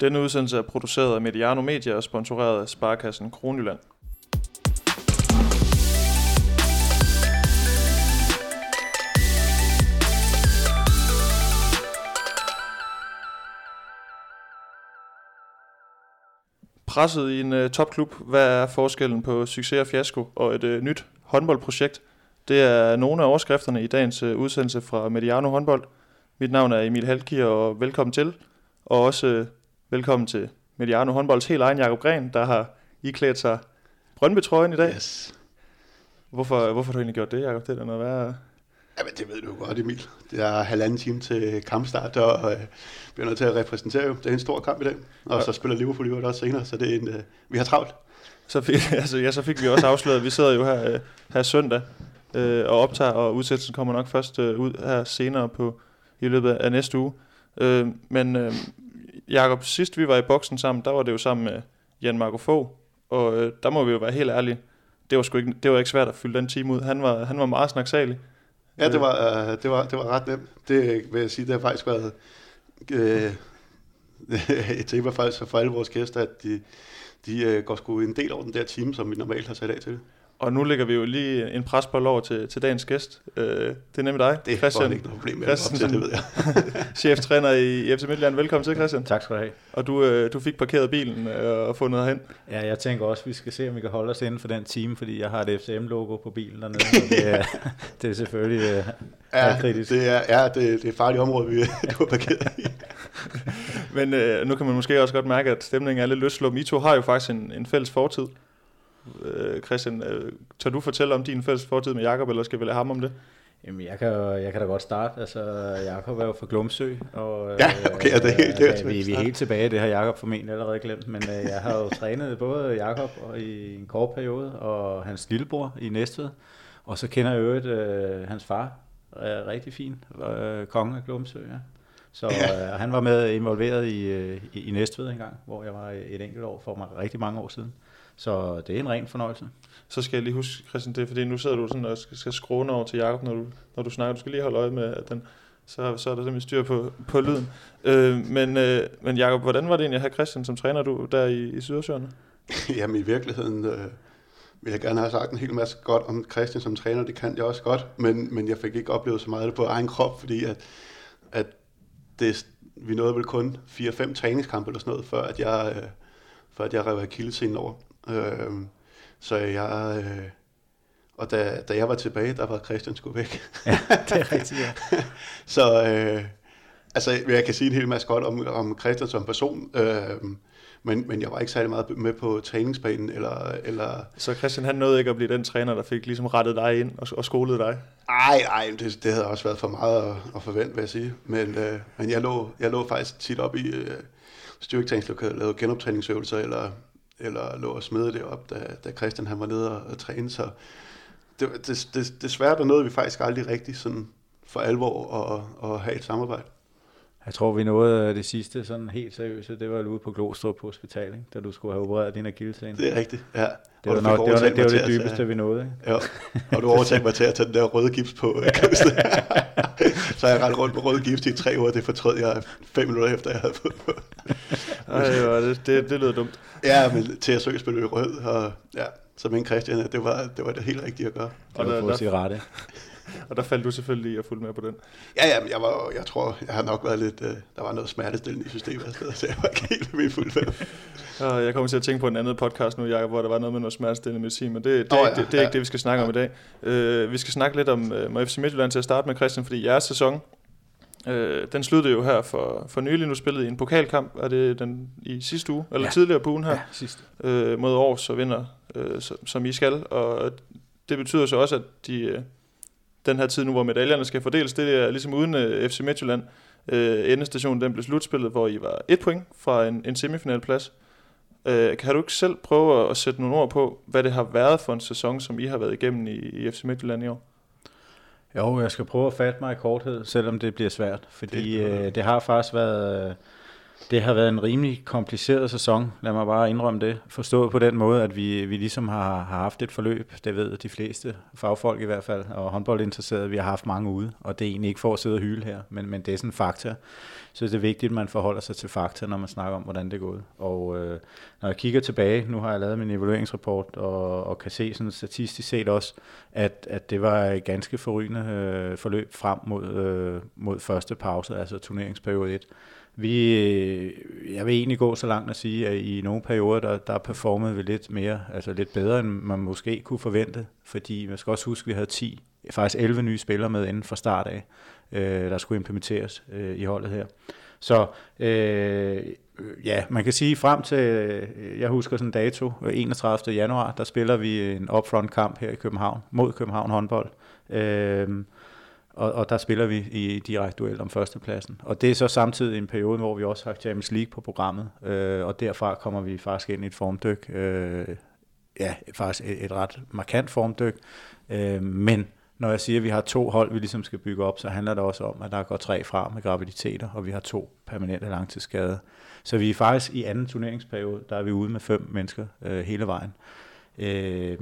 Denne udsendelse er produceret af Mediano Media og sponsoreret af Sparkassen Kronjylland. Presset i en uh, topklub. Hvad er forskellen på succes og fiasko og et uh, nyt håndboldprojekt? Det er nogle af overskrifterne i dagens uh, udsendelse fra Mediano Håndbold. Mit navn er Emil Halkier, og velkommen til. Og også uh, velkommen til Mediano Håndbolds helt egen Jakob Gren, der har iklædt sig Brøndby-trøjen i dag. Yes. Hvorfor, hvorfor har du egentlig gjort det, Jakob? Det er noget værre. Jamen, det ved du godt, Emil. Det er halvanden time til kampstart, og øh, bliver nødt til at repræsentere. Det er en stor kamp i dag, og Ja. så spiller Liverpool jo også senere, så det er en, øh, vi har travlt. Så fik, altså, ja, så fik vi også afsløret, vi sidder jo her, øh, her søndag øh, og optager, og udsættelsen kommer nok først øh, ud her senere på i løbet af næste uge. Øh, men øh, Jakob, sidst vi var i boksen sammen, der var det jo sammen med Jan Marco Fogh, og øh, der må vi jo være helt ærlige. Det var, sgu ikke, det var ikke svært at fylde den time ud. Han var, han var meget snaksalig. Ja, det var, øh, det var, det var ret nemt. Det vil jeg sige, det har faktisk været øh, et tema faktisk for alle vores gæster, at de, de øh, går sgu en del over den der time, som vi normalt har sat af til. Og nu lægger vi jo lige en presbold over til, til dagens gæst. Øh, det er nemlig dig, Det er Christian, ikke noget problem med til, det ved jeg. cheftræner i, i FC Midtjylland. Velkommen til, Christian. Tak skal du have. Og du, øh, du fik parkeret bilen øh, og fundet hen. Ja, jeg tænker også, at vi skal se, om vi kan holde os inden for den time, fordi jeg har et FCM-logo på bilen dernede, det er, det er selvfølgelig øh, Ja, kritisk. det er, ja, det, det er et farligt område, vi du har parkeret i. Men øh, nu kan man måske også godt mærke, at stemningen er lidt løsluppen. I to har jo faktisk en, en fælles fortid. Øh, Christian, øh, tør du fortælle om din fælles fortid med Jakob, eller skal vi lade ham om det? Jamen, jeg kan, jeg kan da godt starte. Altså, Jakob er jo fra Glumsø, og øh, Ja, okay, ja, det er helt- det er øh, vi, vi er helt tilbage, det har Jakob formentlig allerede glemt, men øh, jeg har jo trænet både Jakob og i en kort periode, og hans lillebror i Næstved, og så kender jeg jo øvrigt øh, hans far, er rigtig fin, øh, kongen af Glumsø, ja. Så øh, han var med involveret i, øh, i, i Næstved engang, hvor jeg var et enkelt år for mig, rigtig mange år siden. Så det er en ren fornøjelse. Så skal jeg lige huske, Christian, det er fordi nu sidder du sådan og skal, skal skråne over til Jakob, når du, når du snakker. Du skal lige holde øje med, at den, så, så er der simpelthen styr på, på lyden. Øh, men, øh, men Jakob, hvordan var det egentlig at have Christian som træner du der i, i Sydersøerne? Jamen i virkeligheden øh, vil jeg gerne have sagt en hel masse godt om Christian som træner, det kan jeg også godt, men, men jeg fik ikke oplevet så meget af det på egen krop, fordi at, at det, vi nåede vel kun 4-5 træningskampe eller sådan noget, før at jeg, øh, før at jeg rev akillescenen over. Øh, så jeg... Øh, og da, da jeg var tilbage, der var Christian sgu væk. Ja, det er rigtigt, ja. Så øh, altså, jeg kan sige en hel masse godt om, om Christian som person, øh, men, men jeg var ikke særlig meget med på træningsbanen, eller, eller Så Christian han nåede ikke at blive den træner, der fik ligesom rettet dig ind og, og skolet dig. ej, ej, det, det havde også været for meget at, at forvente, vil jeg sige. Men, øh, men jeg, lå, jeg lå faktisk tit op i øh, styrketræningslokalet, lavede genoptræningsøvelser, eller, eller lå og smede det op, da, da Christian han var nede og, og træne, så det, det, det, desværre der nåede vi faktisk aldrig rigtigt sådan for alvor at, at have et samarbejde. Jeg tror, vi nåede det sidste sådan helt seriøse. Det var ude på Glostrup Hospital, ikke? da du skulle have opereret din akillescene. Det er rigtigt, ja. Det var, nok, det, var, det, var det at dybeste, tage- vi nåede. Ikke? Ja, og du overtalte mig til at tage den der røde gips på. øh, se. så jeg rendt rundt med røde gips i tre uger, det fortrød jeg fem minutter efter, jeg havde fået på. Ej, det, det, det lyder dumt. Ja, men til at søge spille i rød, og ja, så men Christian, at det var, det var det helt rigtige at gøre. Det Og var der- på der- at sige rette. Og der faldt du selvfølgelig i at fulgte med på den. Ja, ja, jeg, var, jeg tror, jeg har nok været lidt, øh, der var noget smertestillende i systemet, så jeg var ikke helt ved fuld fem. Og jeg kommer til at tænke på en anden podcast nu, Jacob, hvor der var noget med noget smertestillende medicin, men det, det, oh, ja, ja, det, det er ja. ikke det, vi skal snakke om i dag. Uh, vi skal snakke lidt om uh, FC Midtjylland til at starte med, Christian, fordi jeres sæson, uh, den sluttede jo her for, for nylig. Nu spillede I en pokalkamp, er det den i sidste uge, eller ja. Ja. tidligere på ugen her, Ja, sidst. ja. uh, mod Aarhus, så vinder, uh, som, som I skal. Og det betyder så også, at de, uh, den her tid nu, hvor medaljerne skal fordeles, det er ligesom uden uh, FC Midtjylland. Uh, endestationen den blev slutspillet, hvor I var et point fra en, en semifinalplads. Øh, kan du ikke selv prøve at, at sætte nogle ord på, hvad det har været for en sæson, som I har været igennem i, i FC Midtjylland i år? Jo, jeg skal prøve at fatte mig i korthed, selvom det bliver svært, fordi Det- det, øh, det har faktisk været, øh, det har været en rimelig kompliceret sæson, lad mig bare indrømme det. Forstået på den måde, at vi, vi ligesom har, har haft et forløb, det ved de fleste fagfolk i hvert fald, og håndboldinteresserede, vi har haft mange ude, og det er egentlig ikke for at sidde og hyle her, men, men det er sådan en fakta. Så det er vigtigt, at man forholder sig til fakta, når man snakker om, hvordan det er gået. Og øh, når jeg kigger tilbage, nu har jeg lavet min evalueringsrapport, og, og kan se sådan statistisk set også, at, at det var et ganske forrygende øh, forløb frem mod, øh, mod første pause, altså turneringsperiode 1. Vi, øh, jeg vil egentlig gå så langt at sige, at i nogle perioder, der, der performede vi lidt mere, altså lidt bedre, end man måske kunne forvente, fordi man skal også huske, at vi havde 10, faktisk 11 nye spillere med inden fra start af, øh, der skulle implementeres øh, i holdet her. Så øh, ja, man kan sige frem til, øh, jeg husker sådan en dato, 31. januar, der spiller vi en upfront kamp her i København, mod København håndbold. Øh, og, og der spiller vi i direkte duel om førstepladsen. Og det er så samtidig en periode, hvor vi også har Champions League på programmet, øh, og derfra kommer vi faktisk ind i et formdyk, øh, ja, faktisk et, et ret markant formdyk, øh, men når jeg siger, at vi har to hold, vi ligesom skal bygge op, så handler det også om, at der går tre fra med graviditeter, og vi har to permanente langtidsskade. Så vi er faktisk i anden turneringsperiode, der er vi ude med fem mennesker øh, hele vejen. Øh,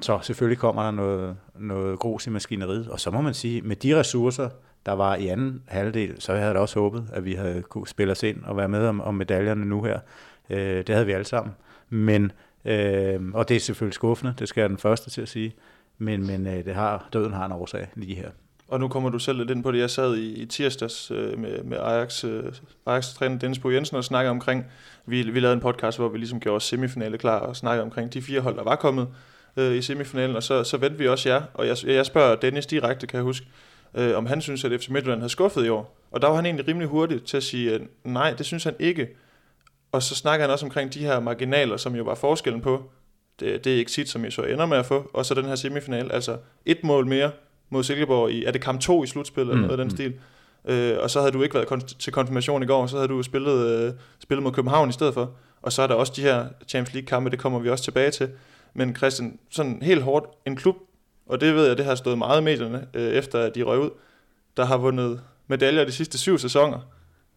så selvfølgelig kommer der noget, noget grus i maskineriet, og så må man sige, med de ressourcer, der var i anden halvdel, så havde jeg da også håbet, at vi havde kunne spille os ind og være med om, om medaljerne nu her. Øh, det havde vi alle sammen. Men, øh, og det er selvfølgelig skuffende, det skal jeg den første til at sige, men, men øh, det har, døden har en årsag lige her. Og nu kommer du selv lidt ind på det. Jeg sad i, i tirsdags øh, med, med Ajax, øh, Ajax-træner Dennis Bo Jensen og snakkede omkring, vi, vi lavede en podcast, hvor vi ligesom gjorde semifinale klar og snakkede omkring de fire hold, der var kommet øh, i semifinalen, og så, så vendte vi også jer. Og jeg, jeg spørger Dennis direkte, kan jeg huske, øh, om han synes, at FC Midtjylland havde skuffet i år. Og der var han egentlig rimelig hurtig til at sige, at nej, det synes han ikke. Og så snakker han også omkring de her marginaler, som jo var forskellen på, det, det er ikke sit, som I så ender med at få, og så den her semifinal, altså et mål mere mod Silkeborg i, er det kamp 2 i slutspillet, eller mm, noget af den mm. stil. Øh, og så havde du ikke været kon- til konfirmation i går, så havde du spillet, øh, spillet mod København i stedet for. Og så er der også de her Champions League kampe, det kommer vi også tilbage til. Men Christian, sådan helt hårdt, en klub, og det ved jeg, det har stået meget i medierne, øh, efter at de røg ud, der har vundet medaljer de sidste syv sæsoner,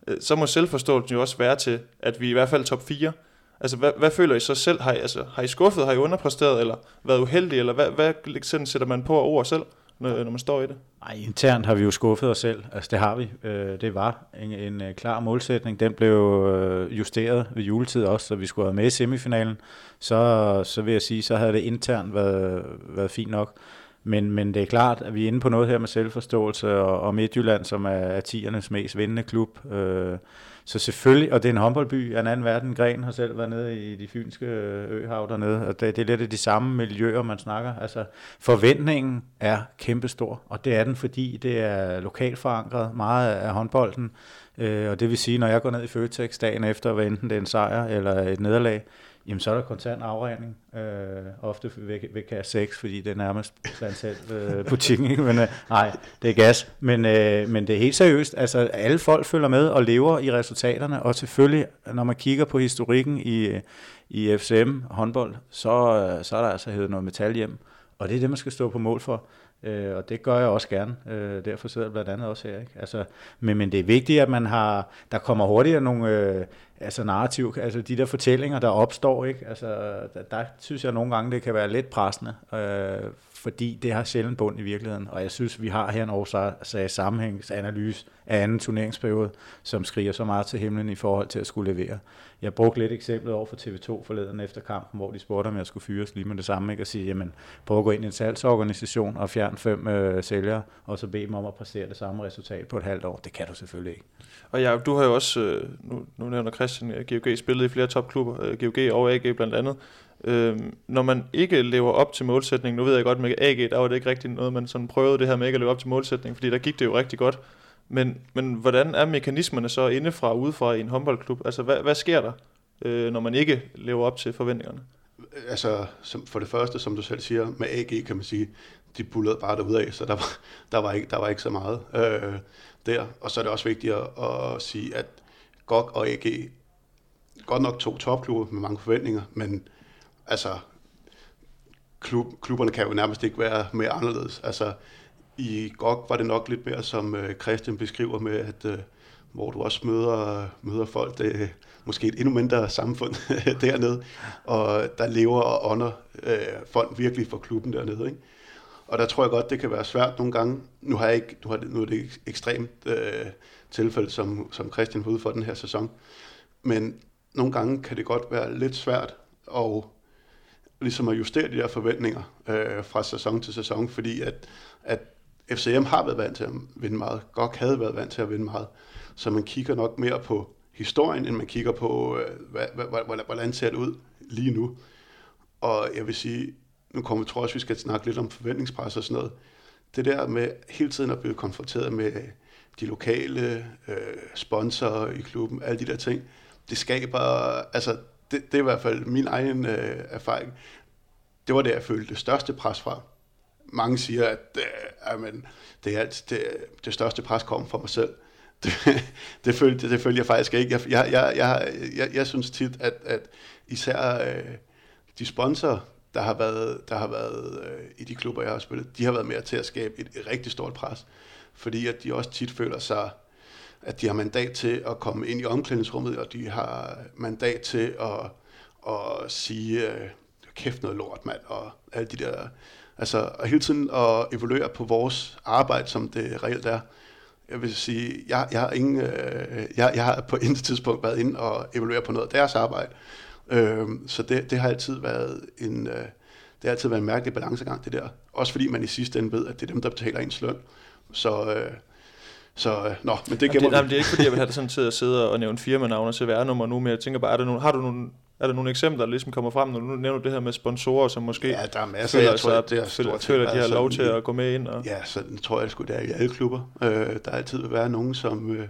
øh, så må selvforståelsen jo også være til, at vi i hvert fald top 4. Altså, hvad, hvad føler I så selv? Har I, altså, har I skuffet, har I underpræsteret, eller været uheldige, eller hvad, hvad sådan sætter man på over selv, når, når man står i det? Nej, internt har vi jo skuffet os selv. Altså, det har vi. Øh, det var en, en, en klar målsætning. Den blev øh, justeret ved juletid også, så vi skulle have med i semifinalen. Så, så vil jeg sige, så havde det internt været, været fint nok. Men, men det er klart, at vi er inde på noget her med selvforståelse, og, og Midtjylland, som er, er tiernes mest vindende klub. Øh, så selvfølgelig, og det er en håndboldby af en anden verden. Gren har selv været nede i de fynske øh, øhav dernede, og det, det er lidt af de samme miljøer, man snakker. Altså, forventningen er kæmpestor, og det er den, fordi det er lokalt forankret meget af håndbolden. Øh, og det vil sige, når jeg går ned i Føtex dagen efter, hvad enten det er en sejr eller et nederlag, Jamen, så er der kontant afregning, øh, ofte ved, ved kasse 6, fordi det er nærmest blandt selv øh, butikken, ikke? Men øh, nej, det er gas. Men, øh, men det er helt seriøst, altså alle folk følger med og lever i resultaterne, og selvfølgelig, når man kigger på historikken i, i FCM håndbold, så, øh, så er der altså hævet noget metal hjem, og det er det, man skal stå på mål for. Øh, og det gør jeg også gerne. Øh, derfor sidder jeg blandt andet også her. Ikke? Altså, men, men det er vigtigt, at man har, der kommer hurtigere nogle øh, altså narrativ, altså de der fortællinger, der opstår. Ikke? Altså, der, der synes jeg nogle gange, det kan være lidt pressende, øh, fordi det har sjældent bund i virkeligheden. Og jeg synes, vi har her en årsag sammenhængsanalyse af anden turneringsperiode, som skriger så meget til himlen i forhold til at skulle levere. Jeg brugte lidt eksemplet over for TV2 forleden efter kampen, hvor de spurgte, om jeg skulle fyres lige med det samme, ikke? og sige, jamen, prøv at gå ind i en salgsorganisation og fjerne fem øh, sælgere, og så bede dem om at præstere det samme resultat på et halvt år. Det kan du selvfølgelig ikke. Og ja, du har jo også, øh, nu, nu nævner Christian, GOG spillet i flere topklubber, øh, GOG og AG blandt andet. Øh, når man ikke lever op til målsætningen, nu ved jeg godt med AG, der var det ikke rigtig noget, man sådan prøvede det her med ikke at leve op til målsætningen, fordi der gik det jo rigtig godt. Men, men hvordan er mekanismerne så indefra og udefra i en håndboldklub? Altså, hvad, hvad sker der, øh, når man ikke lever op til forventningerne? Altså, som, for det første, som du selv siger, med AG kan man sige, de bullede bare af, så der var, der var, ikke, der var ikke så meget øh, der. Og så er det også vigtigt at, at sige, at GOG og AG godt nok to topklubber med mange forventninger, men altså, klub, klubberne kan jo nærmest ikke være mere anderledes. Altså, i GOG var det nok lidt mere, som øh, Christian beskriver med, at øh, hvor du også møder, møder folk, det er øh, måske et endnu mindre samfund dernede, og der lever og ånder øh, folk virkelig for klubben dernede. Ikke? Og der tror jeg godt, det kan være svært nogle gange. Nu har jeg ikke, nu, har det, nu er det ekstremt øh, tilfælde, som, som Christian har ude for den her sæson. Men nogle gange kan det godt være lidt svært at, ligesom at justere de der forventninger øh, fra sæson til sæson, fordi at, at FCM har været vant til at vinde meget. Godt havde været vant til at vinde meget. Så man kigger nok mere på historien, end man kigger på, øh, hvad, hvad, hvad, hvordan ser det ud lige nu. Og jeg vil sige, nu kommer vi tror også, vi skal snakke lidt om forventningspres og sådan noget. Det der med hele tiden at blive konfronteret med de lokale øh, sponsorer i klubben, alle de der ting, det skaber, altså det, det er i hvert fald min egen øh, erfaring. Det var det, jeg følte det største pres fra. Mange siger, at øh, amen, det, er alt, det, det største pres kommer fra mig selv. Det, det, følte, det følte jeg faktisk ikke. Jeg, jeg, jeg, jeg, jeg, jeg synes tit, at, at især øh, de sponsorer, der har været, der har været øh, i de klubber, jeg har spillet, de har været med til at skabe et, et rigtig stort pres. Fordi at de også tit føler sig, at de har mandat til at komme ind i omklædningsrummet, og de har mandat til at, at sige, øh, kæft noget lort, mand, og alle de der... Altså, og hele tiden at evaluere på vores arbejde, som det reelt er. Jeg vil sige, jeg, jeg har ingen, øh, jeg, jeg har på intet tidspunkt været inde og evaluere på noget af deres arbejde. Øh, så det, det har altid været en, øh, det har altid været en mærkelig balancegang, det der. Også fordi man i sidste ende ved, at det er dem, der betaler ens løn. Så, øh, så øh, nå, men det gemmer det, jamen, det er ikke fordi, jeg vil have det sådan til at sidde og nævne firmanavn og CVR-nummer nu, men jeg tænker bare, er der nogle, har du nogle, er der nogle eksempler, der ligesom kommer frem, når du nævner det her med sponsorer, som måske ja, der er masser, føler, jeg tror, sig, det er føler, føler, at de har altså, lov til at gå med ind? Og... Ja, så tror jeg sgu, det er i alle klubber. Øh, der altid vil være nogen, som, øh,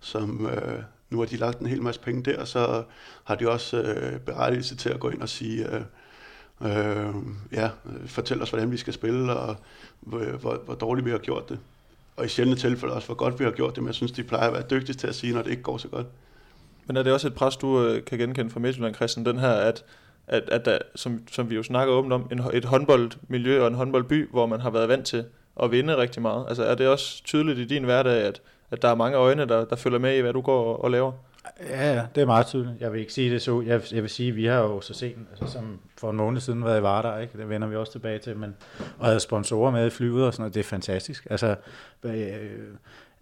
som øh, nu har de lagt en hel masse penge der, så har de også øh, berettigelse til at gå ind og sige, øh, øh, ja, fortæl os, hvordan vi skal spille, og hvor, hvor, hvor dårligt vi har gjort det. Og i sjældne tilfælde også, hvor godt vi har gjort det, men jeg synes, de plejer at være dygtige til at sige, når det ikke går så godt. Men er det også et pres, du øh, kan genkende fra Midtjylland, Christian, den her, at, at, at der, som, som vi jo snakker åbent om, en, et håndboldmiljø og en håndboldby, hvor man har været vant til at vinde rigtig meget. Altså er det også tydeligt i din hverdag, at, at der er mange øjne, der, der følger med i, hvad du går og, og laver? Ja, ja, det er meget tydeligt. Jeg vil ikke sige det så. Jeg, jeg vil sige, at vi har jo så sent, altså som for en måned siden været i Vardar, ikke? det vender vi også tilbage til, men, og havde sponsorer med i flyet og sådan noget, det er fantastisk. Altså, øh,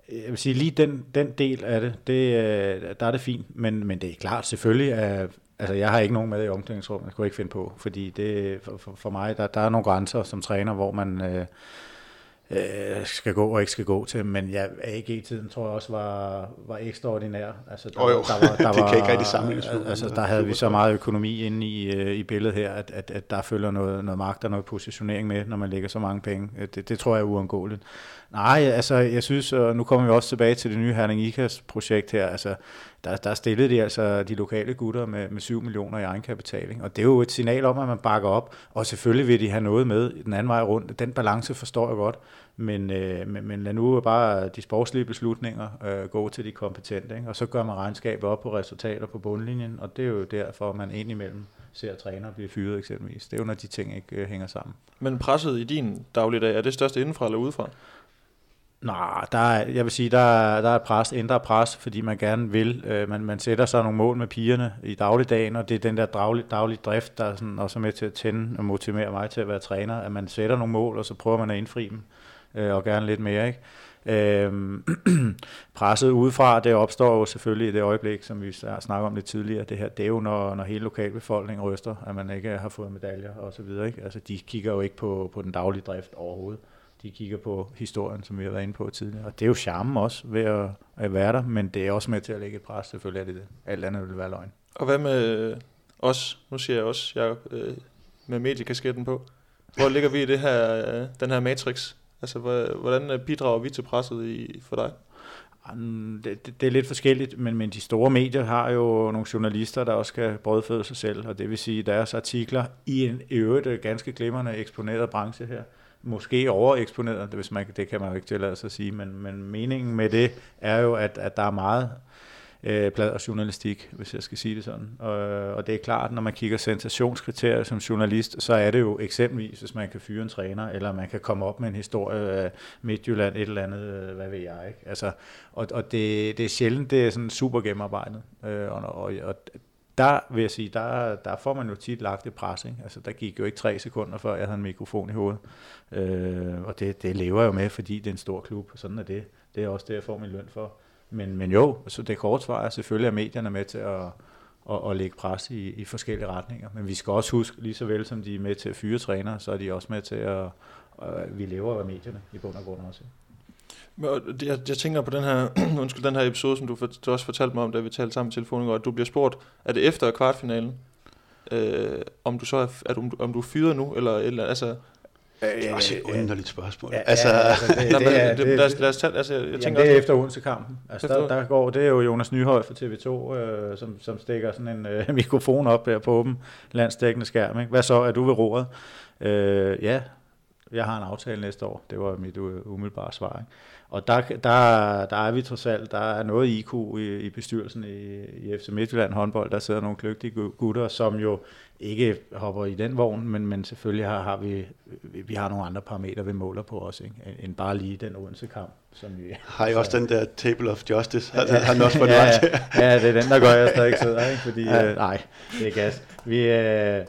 jeg vil sige, lige den, den del af det, det øh, der er det fint, men, men det er klart selvfølgelig, at altså, jeg har ikke nogen med i omklædningsrummet, jeg kunne ikke finde på, fordi det, for, for, for mig, der, der er nogle grænser som træner, hvor man... Øh, øh, skal gå og ikke skal gå til, men ja, AG-tiden tror jeg også var, var ekstraordinær. Altså, der, oh, jo. der var, der det var, kan ikke rigtig sammenlignes. Altså, der havde vi så meget økonomi inde i, øh, i billedet her, at, at, at der følger noget, noget magt og noget positionering med, når man lægger så mange penge. Øh, det, det tror jeg er uundgåeligt. Nej, altså jeg synes, og nu kommer vi også tilbage til det nye Herning Ikas projekt her, altså der, der stillede de altså de lokale gutter med, med 7 millioner i egenkapitaling, og det er jo et signal om, at man bakker op, og selvfølgelig vil de have noget med den anden vej rundt. Den balance forstår jeg godt, men, øh, men, men lad nu bare de sportslige beslutninger øh, gå til de kompetente, ikke? og så gør man regnskabet op på resultater på bundlinjen, og det er jo derfor, man indimellem ser træner blive fyret eksempelvis. Det er jo, når de ting ikke øh, hænger sammen. Men presset i din dagligdag, er det største indenfra eller udefra? Nej, der er, jeg vil sige, der er, der er pres, ændre pres, fordi man gerne vil. Øh, man, man sætter sig nogle mål med pigerne i dagligdagen, og det er den der daglig, daglig drift, der er sådan, også er med til at tænde og motivere mig til at være træner, at man sætter nogle mål, og så prøver man at indfri dem, øh, og gerne lidt mere. Ikke? Øh, presset udefra, det opstår jo selvfølgelig i det øjeblik, som vi snakker om lidt tidligere, det her, det er jo, når, når hele lokalbefolkningen ryster, at man ikke har fået medaljer og så videre. Ikke? Altså, de kigger jo ikke på, på den daglige drift overhovedet de kigger på historien, som vi har været inde på tidligere. Og det er jo charmen også ved at, at være der, men det er også med til at lægge et pres, selvfølgelig er det det. Alt andet vil være løgn. Og hvad med os? Nu siger jeg også, jeg øh, med mediekasketten på. Hvor ligger vi i det her, øh, den her matrix? Altså, hvordan øh, bidrager vi til presset i, for dig? Det, det, det er lidt forskelligt, men, men de store medier har jo nogle journalister, der også skal brødføde sig selv, og det vil sige deres artikler i en i øvrigt øh, ganske glimrende eksponeret branche her, måske overeksponeret, hvis man, det kan man jo ikke tillade sig at sige, men, men meningen med det er jo, at, at der er meget øh, journalistik, hvis jeg skal sige det sådan. Og, og det er klart, når man kigger sensationskriterier som journalist, så er det jo eksempelvis, hvis man kan fyre en træner, eller man kan komme op med en historie af Midtjylland, et eller andet, øh, hvad ved jeg, ikke? Altså, og, og det, det er sjældent, det er sådan super gennemarbejdet. Øh, og, og, og der vil jeg sige, der, der får man jo tit lagt et pres. Ikke? Altså, der gik jo ikke tre sekunder, før jeg havde en mikrofon i hovedet. Øh, og det, det lever jeg jo med, fordi det er en stor klub. Sådan er det. Det er også det, jeg får min løn for. Men, men jo, så det korte svar er selvfølgelig, at medierne er med til at, at, at lægge pres i, i forskellige retninger. Men vi skal også huske, lige så vel som de er med til at fyre trænere, så er de også med til at, at vi lever af medierne i bund og grund også. Jeg, jeg tænker på den her, undskyld, den her episode, som du, for, du også fortalte mig om, da vi talte sammen i telefonen, at du bliver spurgt, er det efter kvartfinalen, øh, om du så er, er du, om du er fyret nu, eller, eller altså, det er også et underligt spørgsmål. Ja, altså, ja, altså det, det, det, er, det, lad, os, lad os tage, altså, jeg tænker det er efter Odense-kampen. Altså, der, der, går, det er jo Jonas Nyhøj fra TV2, øh, som, som stikker sådan en øh, mikrofon op der på åben landstækkende skærm. Ikke? Hvad så, er du ved roret? Øh, ja, jeg har en aftale næste år. Det var mit umiddelbare svar. Ikke? Og der, der, der er vi trods alt, der er noget IQ i, i bestyrelsen i, i FC Midtjylland håndbold. Der sidder nogle kløgtige gutter, som jo ikke hopper i den vogn, men, men selvfølgelig har, har vi, vi har nogle andre parametre, vi måler på os, ikke? end bare lige den Odense kamp. Som vi, har I også den der Table of Justice? Har, har den også fået ja, ja, ja, det er den, der gør, jeg stadig sidder, ikke? fordi ja. øh, nej, det er gas. Vi, øh,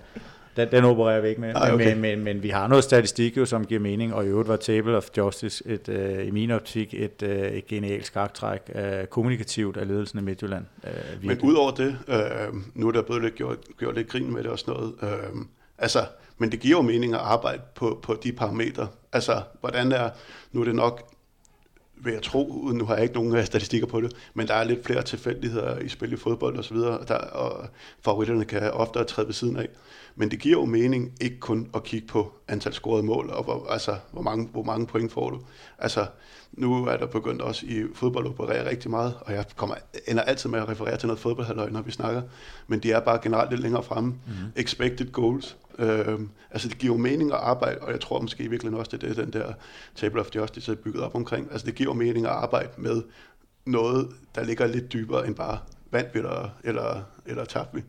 den, den opererer vi ikke med. Ej, okay. men, men, men vi har noget statistik, jo, som giver mening, og i øvrigt var Table of Justice et, uh, i min optik et, uh, et genialt skaktræk, uh, kommunikativt af ledelsen i Midtjylland. Uh, men udover det, uh, nu er der blevet lidt gjort, gjort lidt grin med det og sådan noget, uh, altså, men det giver jo mening at arbejde på, på de parametre. Altså, hvordan er, nu er det nok vil jeg tro, nu har jeg ikke nogen statistikker på det, men der er lidt flere tilfældigheder i spil i fodbold og så videre, der, og favoritterne kan ofte træde ved siden af. Men det giver jo mening ikke kun at kigge på antal scorede mål, og hvor, altså, hvor, mange, hvor mange point får du. Altså, nu er der begyndt også i fodbold at operere rigtig meget, og jeg kommer, ender altid med at referere til noget fodboldhaløj, når vi snakker, men de er bare generelt lidt længere fremme. Mm-hmm. Expected goals. Øh, altså, det giver jo mening at arbejde, og jeg tror måske i virkeligheden også, det er det, den der Table of Justice er bygget op omkring. Altså, det giver mening at arbejde med noget, der ligger lidt dybere end bare vandt vi eller, eller, eller tabte vi.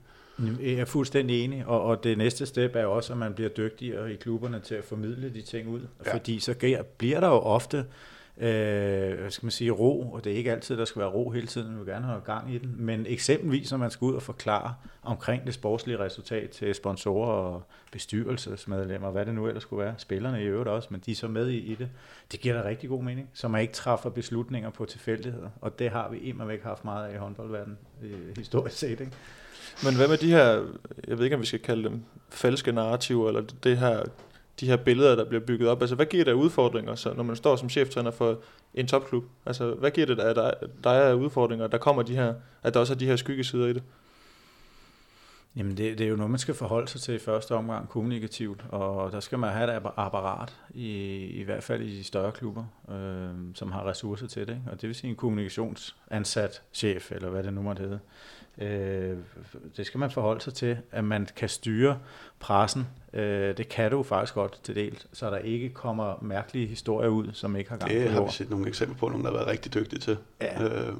Jeg er fuldstændig enig, og, og det næste step er også, at man bliver dygtigere i klubberne til at formidle de ting ud, ja. fordi så bliver der jo ofte øh, hvad skal man sige, ro, og det er ikke altid, der skal være ro hele tiden, vi vil gerne have gang i den, men eksempelvis, når man skal ud og forklare omkring det sportslige resultat til sponsorer og bestyrelsesmedlemmer, hvad det nu ellers skulle være, spillerne i øvrigt også, men de er så med i, i det, det giver da rigtig god mening, så man ikke træffer beslutninger på tilfældigheder, og det har vi imod væk haft meget af i håndboldverdenen, øh, historisk set, ikke? Men hvad med de her, jeg ved ikke om vi skal kalde dem falske narrativer, eller det her, de her billeder, der bliver bygget op. Altså hvad giver det af udfordringer, så når man står som cheftræner for en topklub? Altså hvad giver det af der, der er udfordringer, der kommer de her, at der også er de her skyggesider i det? Jamen det, det er jo noget, man skal forholde sig til i første omgang kommunikativt, og der skal man have et apparat, i, i hvert fald i de større klubber, øh, som har ressourcer til det. Ikke? Og det vil sige en kommunikationsansat chef, eller hvad det nu måtte hedde. Øh, det skal man forholde sig til, at man kan styre pressen. Øh, det kan du faktisk godt til del, så der ikke kommer mærkelige historier ud, som ikke har gang Det har vi set nogle eksempler på, nogen der har været rigtig dygtige til. Ja. Øh.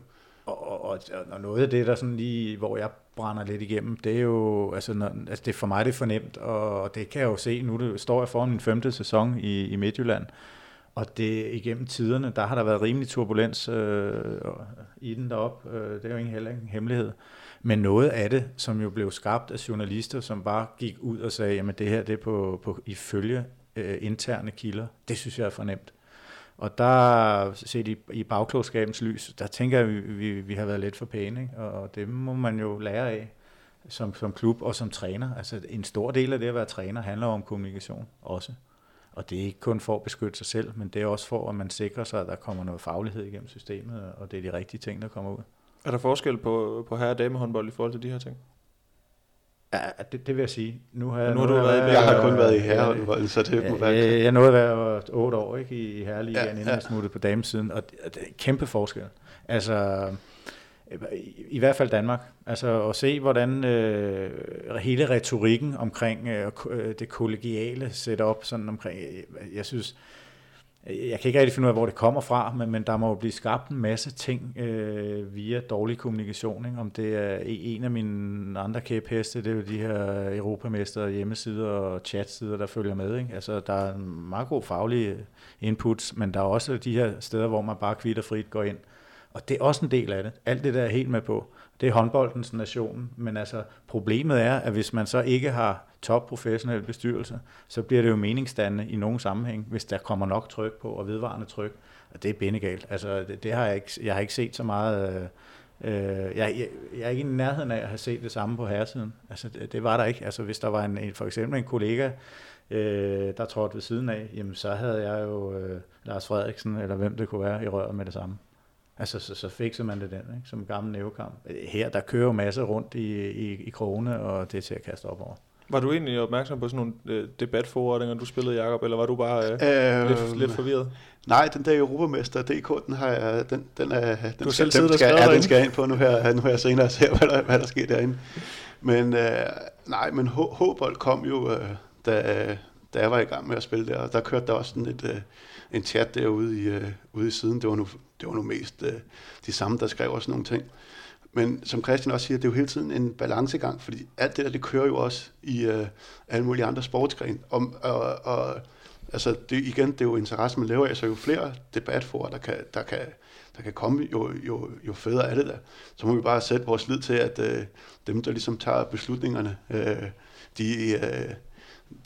Og, og, og, og noget af det, der sådan lige, hvor jeg brænder lidt igennem, det er jo, altså, når, altså det for mig det er fornemt, og det kan jeg jo se, nu det, står jeg foran min femte sæson i, i Midtjylland, og det igennem tiderne, der har der været rimelig turbulens øh, i den derop. Øh, det er jo ikke heller ikke en hemmelighed. Men noget af det, som jo blev skabt af journalister, som bare gik ud og sagde, jamen det her det er på, på ifølge øh, interne kilder, det synes jeg er fornemt. Og der, set i, i bagklogskabens lys, der tænker jeg, vi, vi, vi har været lidt for pæne, ikke? og det må man jo lære af som, som klub og som træner. Altså en stor del af det at være træner handler om kommunikation også. Og det er ikke kun for at beskytte sig selv, men det er også for, at man sikrer sig, at der kommer noget faglighed igennem systemet, og det er de rigtige ting, der kommer ud. Er der forskel på, på herre- og damehåndbold i forhold til de her ting? Ja, det, det vil jeg sige. Nu har, nu har du været, været, jeg har kun været i herrehåndbold, så det må være... Jeg, jeg nåede at være otte år ikke, i herreligaen, ja, inden ja. jeg smuttede på damesiden, og det, det er kæmpe forskel. Altså, i, i hvert fald Danmark. Altså at se, hvordan øh, hele retorikken omkring øh, det kollegiale setup, sådan omkring, jeg synes, jeg kan ikke rigtig finde ud af, hvor det kommer fra, men, men der må jo blive skabt en masse ting øh, via dårlig kommunikation. Ikke? Om det er e-, en af mine andre kæpheste, det er jo de her europamester hjemmesider og chatsider, der følger med. Ikke? Altså, der er en meget god faglig inputs, men der er også de her steder, hvor man bare kvitterfrit går ind. Og det er også en del af det. Alt det der er helt med på. Det er håndboldens nation, men altså problemet er, at hvis man så ikke har top professionel bestyrelse, så bliver det jo meningsdannende i nogen sammenhæng, hvis der kommer nok tryk på og vedvarende tryk. Og det er bindegalt. Altså, det, det har jeg, ikke, jeg har ikke set så meget... Øh, øh, jeg, jeg, jeg er ikke i nærheden af at have set det samme på herresiden. Altså, det, det var der ikke. Altså, hvis der var en, en for eksempel en kollega, øh, der trådte ved siden af, jamen så havde jeg jo øh, Lars Frederiksen, eller hvem det kunne være, i røret med det samme. Altså, så, så fikser man det den, ikke? som en gammel nævekamp. Her, der kører jo masser rundt i, i, i krone, og det er til at kaste op over. Var du egentlig opmærksom på sådan nogle øh, debatforordninger, du spillede, Jacob, eller var du bare øh, øh, lidt, lidt forvirret? Nej, den der Europamester DK, den har jeg, den, den er, den du skal, selv den skal, ja, den skal jeg ind på nu her, nu her senere og se, hvad der, hvad der sker derinde. Men øh, nej, men Håbold kom jo, øh, da, da jeg var i gang med at spille der, og der kørte der også sådan et, øh, en chat derude i, øh, ude i siden. Det var nu, det var nu mest øh, de samme, der skrev også nogle ting. Men som Christian også siger, det er jo hele tiden en balancegang, fordi alt det der, det kører jo også i øh, alle mulige andre sportsgrene. Og, og, og altså, det, igen, det er jo interesse, man laver af, så jo flere debatforer, der kan, der kan, der kan komme, jo, jo, jo federe er det der. Så må vi bare sætte vores lid til, at øh, dem, der ligesom tager beslutningerne, øh, de, øh,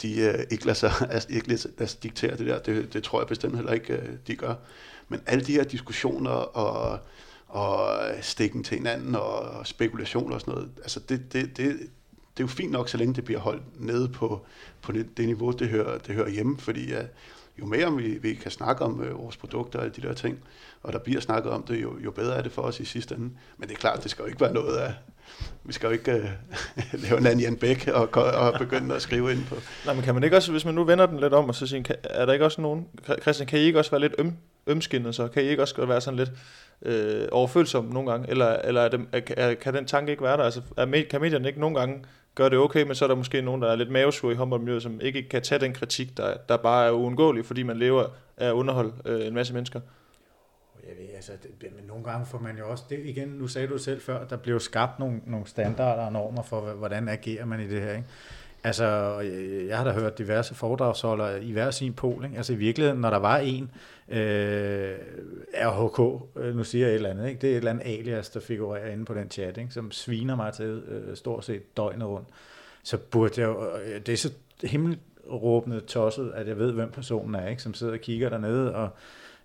de øh, ikke lader sig altså, ikke lader sig diktere det der. Det, det tror jeg bestemt heller ikke, øh, de gør. Men alle de her diskussioner og, og stikken til hinanden og spekulationer og sådan noget, altså det, det, det, det er jo fint nok, så længe det bliver holdt nede på, på det, det niveau, det hører, det hører hjemme, fordi uh, jo mere vi, vi kan snakke om uh, vores produkter og alle de der ting, og der bliver snakket om det, jo, jo bedre er det for os i sidste ende. Men det er klart, det skal jo ikke være noget af, vi skal jo ikke uh, lave en anden Jan Bæk og, og begynde at skrive ind på. Nej, men kan man ikke også, hvis man nu vender den lidt om, og så siger, er der ikke også nogen, Christian, kan I ikke også være lidt øm, ømskinnet, så kan I ikke også være sådan lidt øh, overfølsom nogle gange, eller, eller er det, er, kan den tanke ikke være der? Altså, er, kan medierne ikke nogle gange gøre det okay, men så er der måske nogen, der er lidt mavesur i håndboldmiljøet, som ikke kan tage den kritik, der, der bare er uundgåelig, fordi man lever af at underholde øh, en masse mennesker? Jeg ved, altså, det, men nogle gange får man jo også, det igen, nu sagde du selv før, der blev skabt nogle, nogle standarder og normer for, hvordan agerer man i det her, ikke? Altså, jeg har da hørt diverse foredragsholdere i hver sin pol. Ikke? Altså i virkeligheden, når der var en øh, RHK, øh, nu siger jeg et eller andet, ikke? det er et eller andet alias, der figurerer inde på den chat, ikke? som sviner mig til øh, stort set døgnet rundt, så burde jeg jo, øh, det er så himmelråbende tosset, at jeg ved, hvem personen er, ikke? som sidder og kigger dernede og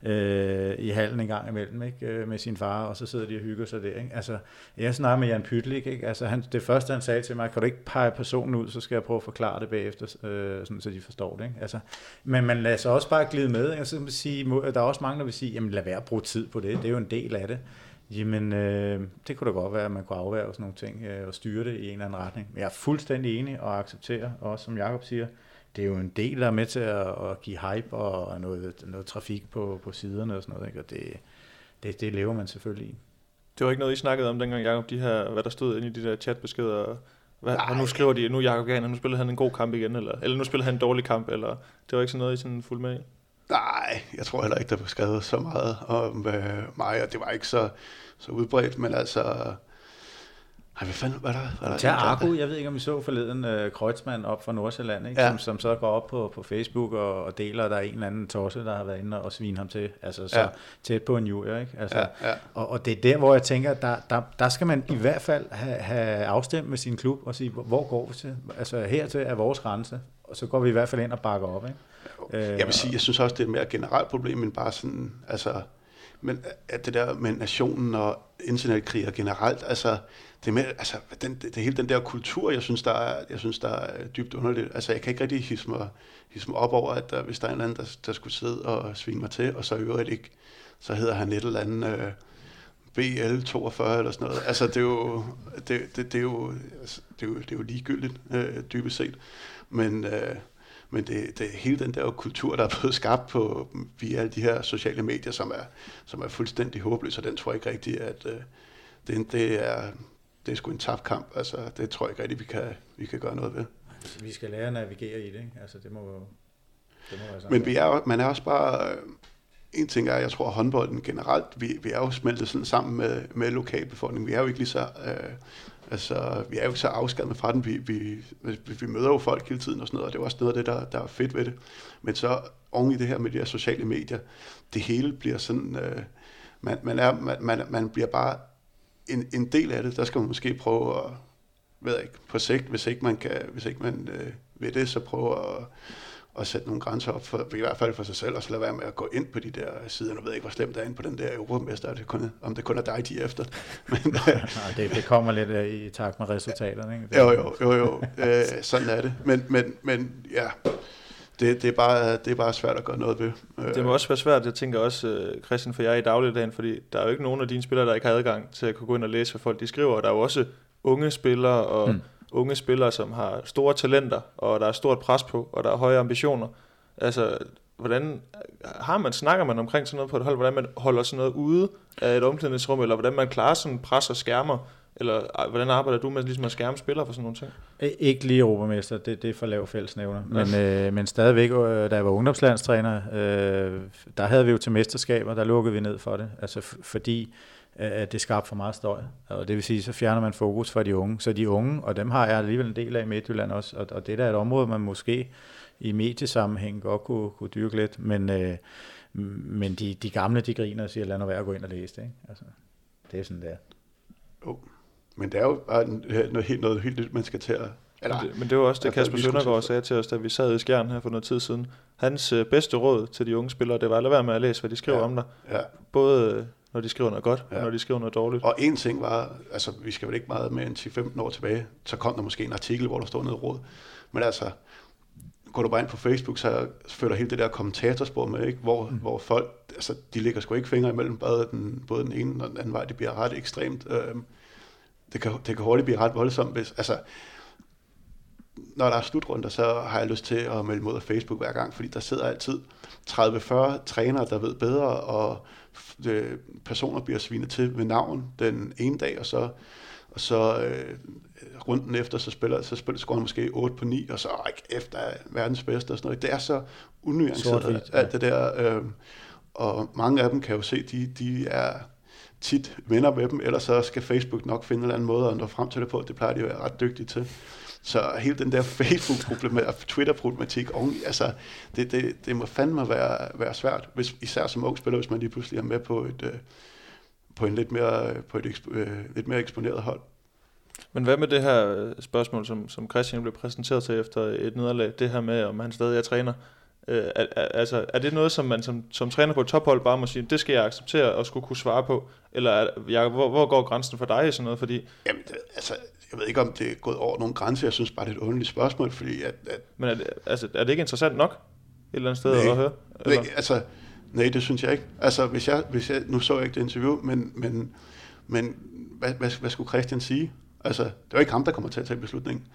øh, i hallen en gang imellem ikke? Øh, med sin far, og så sidder de og hygger sig der. Ikke? Altså, jeg snakker med Jan Pytlik, ikke? Altså, han, det første han sagde til mig, kan du ikke pege personen ud, så skal jeg prøve at forklare det bagefter, øh, sådan, så de forstår det. Ikke? Altså, men man lader sig også bare glide med. Ikke? man sige, der er også mange, der vil sige, jamen lad være at bruge tid på det, det er jo en del af det. Jamen, øh, det kunne da godt være, at man kunne afværge sådan nogle ting øh, og styre det i en eller anden retning. Men jeg er fuldstændig enig og accepterer, også som Jakob siger, det er jo en del, der er med til at, at give hype og noget, noget trafik på, på siderne og sådan noget, ikke? og det, det, det lever man selvfølgelig i. Det var ikke noget, I snakkede om dengang, Jacob, de her, hvad der stod inde i de der chatbeskeder, hvad, og nu skriver de, nu Jacob Gahn, nu spillede han en god kamp igen, eller, eller nu spillede han en dårlig kamp, eller det var ikke sådan noget, I sådan fuldt med i? Nej, jeg tror heller ikke, der blev skrevet så meget om øh, mig, og det var ikke så, så udbredt, men altså, ej, hvad fanden var der? Var der Tag Argo, jeg ved ikke, om I så forleden uh, Kreutzmann op fra Nordsjælland, ikke? Ja. Som, som så går op på, på Facebook og, og deler, at der er en eller anden tosse, der har været inde og svine ham til. Altså så ja. tæt på en jur, ikke? Altså, ja, ja. Og, og det er der, hvor jeg tænker, der, der, der skal man i hvert fald have, have afstemt med sin klub og sige, hvor går vi til? Altså hertil er vores grænse, og så går vi i hvert fald ind og bakker op, ikke? Jeg vil sige, jeg synes også, det er et mere generelt problem, end bare sådan, altså, men øh, at det der med nationen og internetkriger generelt, altså, det med, altså, den, det, det, hele den der kultur, jeg synes, der er, jeg synes, der er dybt underligt. Altså, jeg kan ikke rigtig hisse mig, hisse mig op over, at der, hvis der er en eller anden, der, der skulle sidde og svine mig til, og så i øvrigt ikke, så hedder han et eller andet øh, BL42 eller sådan noget. Altså, det er jo, det, det, det er jo, altså, det er jo, det er jo ligegyldigt, øh, dybest set. Men, øh, men det, det hele den der kultur, der er blevet skabt på, via alle de her sociale medier, som er, som er fuldstændig håbløs, og den tror jeg ikke rigtigt, at øh, det, det er det er sgu en tabt kamp. Altså, det tror jeg ikke rigtig, vi kan, vi kan gøre noget ved. Vi skal lære at navigere i det, ikke? Altså, det må Det må være sådan. Men vi er, man er også bare... øh, en ting er, jeg tror, at håndbolden generelt, vi, vi er jo smeltet sådan sammen med, med lokalbefolkningen. Vi er jo ikke lige så... Øh, altså, vi er jo ikke så afskærmet fra den. Vi, vi, vi, vi møder jo folk hele tiden og sådan noget, og det er også noget af det, der, der er fedt ved det. Men så oven i det her med de her sociale medier, det hele bliver sådan... Øh, man, man, er, man, man, man bliver bare en, en del af det. Der skal man måske prøve at ved jeg ikke, på sigt, hvis ikke man, kan, hvis ikke man øh, ved det, så prøve at, at sætte nogle grænser op, for, i hvert fald for sig selv, og så lade være med at gå ind på de der sider. Nu ved jeg ikke, hvor slemt der er inde på den der europamester, det kun, om det kun er dig, de er efter. Men, øh, Nej, det, det kommer lidt øh, i takt med resultaterne. Ikke? Det, jo, jo, jo, jo. Øh, sådan er det. Men, men, men ja, det, det, er bare, det er bare svært at gøre noget ved. Øh, Det må også være svært, jeg tænker også, øh, Christian, for jeg i dagligdagen, fordi der er jo ikke nogen af dine spillere, der ikke har adgang til at kunne gå ind og læse, hvad folk de skriver, og der er jo også unge spillere og Mm. Unge spillere, som har store talenter, og der er stort pres på, og der er høje ambitioner. Altså, hvordan har man, snakker man omkring sådan noget på et hold, hvordan man holder sådan noget ude af et omklædningsrum, eller hvordan man klarer sådan pres og skærmer, eller hvordan arbejder du med ligesom at skærme spillere for sådan nogle ting? Ikke lige Europamester, det, det er for lav fællesnævner. Men, øh, men stadigvæk, øh, da jeg var ungdomslandstræner, øh, der havde vi jo til mesterskaber, der lukkede vi ned for det. Altså f- fordi at det skabte for meget støj. Og det vil sige, så fjerner man fokus fra de unge. Så de unge, og dem har jeg alligevel en del af i Midtjylland også, og, og det der er et område, man måske i mediesammenhæng godt kunne, kunne dyrke lidt, men, øh, men de, de gamle, de griner og siger, lad nu være at gå ind og læse det. Ikke? Altså, det er sådan, det er. Men det er jo bare noget helt, noget helt nyt, man skal til at... Eller, Men det, men det var også det, Kasper Søndergaard til- sagde til os, da vi sad i skjern her for noget tid siden. Hans øh, bedste råd til de unge spillere, det var at lade være med at læse, hvad de skriver Ja. om dig. ja. Både når de skriver noget godt, ja. Og når de skriver noget dårligt. Og en ting var, altså vi skal vel ikke meget mere end 10-15 år tilbage, så kom der måske en artikel, hvor der stod noget råd. Men altså, går du bare ind på Facebook, så følger hele det der kommentatorspor med, ikke? Hvor, mm. hvor folk, altså de ligger sgu ikke fingre imellem både den, både den ene og den anden vej. Det bliver ret ekstremt. Øhm, det, kan, det kan hurtigt blive ret voldsomt, hvis, altså, når der er slutrunder, så har jeg lyst til at melde mod af Facebook hver gang, fordi der sidder altid 30-40 trænere, der ved bedre, og øh, personer bliver svinet til ved navn den ene dag, og så, og så øh, runden efter, så spiller, så spiller scorer han måske 8 på 9, og så ikke efter verdens bedste og sådan noget. Det er så unuanceret, alt det der. Øh, og mange af dem kan jo se, de, de er tit venner med dem, ellers så skal Facebook nok finde en eller anden måde at nå frem til det på. Det plejer de at være ret dygtige til. Så hele den der Facebook-problematik og Twitter-problematik, altså, det, det, det må fandme være, være svært, hvis, især som ung spiller, hvis man lige pludselig er med på et, øh, på en lidt mere, på et øh, lidt mere eksponeret hold. Men hvad med det her øh, spørgsmål, som, som Christian blev præsenteret til efter et nederlag, det her med, om han stadig er træner? Øh, er, er, altså, er det noget, som man som, som træner på et tophold bare må sige, det skal jeg acceptere og skulle kunne svare på? Eller er, jeg, hvor, hvor går grænsen for dig i sådan noget? Fordi, Jamen, det, altså, jeg ved ikke, om det er gået over nogle grænser. Jeg synes bare, det er et underligt spørgsmål, fordi at, at men er, det, altså, er det ikke interessant nok et eller andet sted Nej. at høre? Eller? Nej, altså, nej, det synes jeg ikke. Altså, hvis jeg, hvis jeg, nu så jeg ikke det interview, men, men, men hvad, hvad, hvad skulle Christian sige? Altså, det er jo ikke ham, der kommer til at tage beslutningen.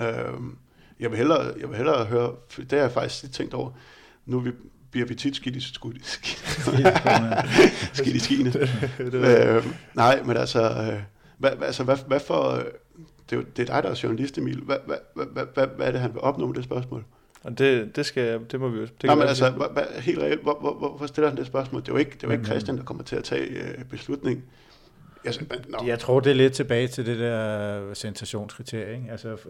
Øhm, jeg, vil hellere, jeg vil hellere høre, for det har jeg faktisk lidt tænkt over, nu er vi, bliver vi tit skidt i, skud, skidt, skidt i skiene. øh, nej, men altså, øh, hvad, hvad, altså hvad, hvad for, øh, det er, jo, det er dig, der er journalist, Emil. Hvad, hvad, hvad, hvad, hvad, er det, han vil opnå med det spørgsmål? Og det, det, skal, det må vi jo... Det Nej, kan men altså, hvad, hvad, helt reelt, hvor, hvor, hvor, hvorfor stiller han det spørgsmål? Det er jo ikke, det er jo ikke Men, Christian, der kommer til at tage øh, beslutning. Jeg, synes, men, no. Jeg tror, det er lidt tilbage til det der sensationskriterie. Ikke? Altså f-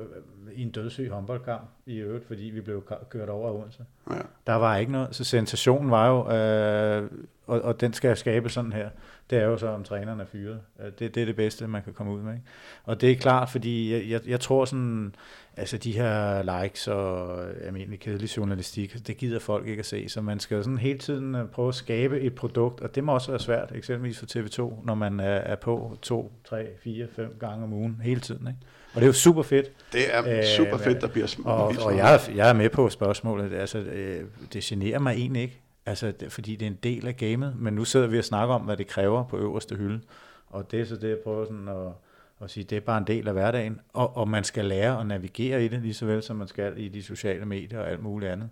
i en dødssyg håndboldkamp i øvrigt, fordi vi blev kørt over af Odense. ja. Der var ikke noget, så sensationen var jo, øh, og, og den skal skabe sådan her, det er jo så, om træneren er fyret. Øh, Det, det er det bedste, man kan komme ud med. Ikke? Og det er klart, fordi jeg, jeg, jeg tror sådan, altså de her likes og almindelig kedelig journalistik, det gider folk ikke at se, så man skal jo sådan hele tiden øh, prøve at skabe et produkt, og det må også være svært, eksempelvis for TV2, når man er, er på to, tre, fire, fem gange om ugen hele tiden. Ikke? Og det er jo super fedt, Det er Øh, super fedt, der bliver sm- og, og jeg, jeg er med på spørgsmålet. Altså, øh, det generer mig egentlig ikke, altså, fordi det er en del af gamet. Men nu sidder vi og snakker om, hvad det kræver på øverste hylde. Og det er så det, jeg prøver sådan at, at sige, det er bare en del af hverdagen. Og, og man skal lære at navigere i det, lige så vel som man skal i de sociale medier og alt muligt andet.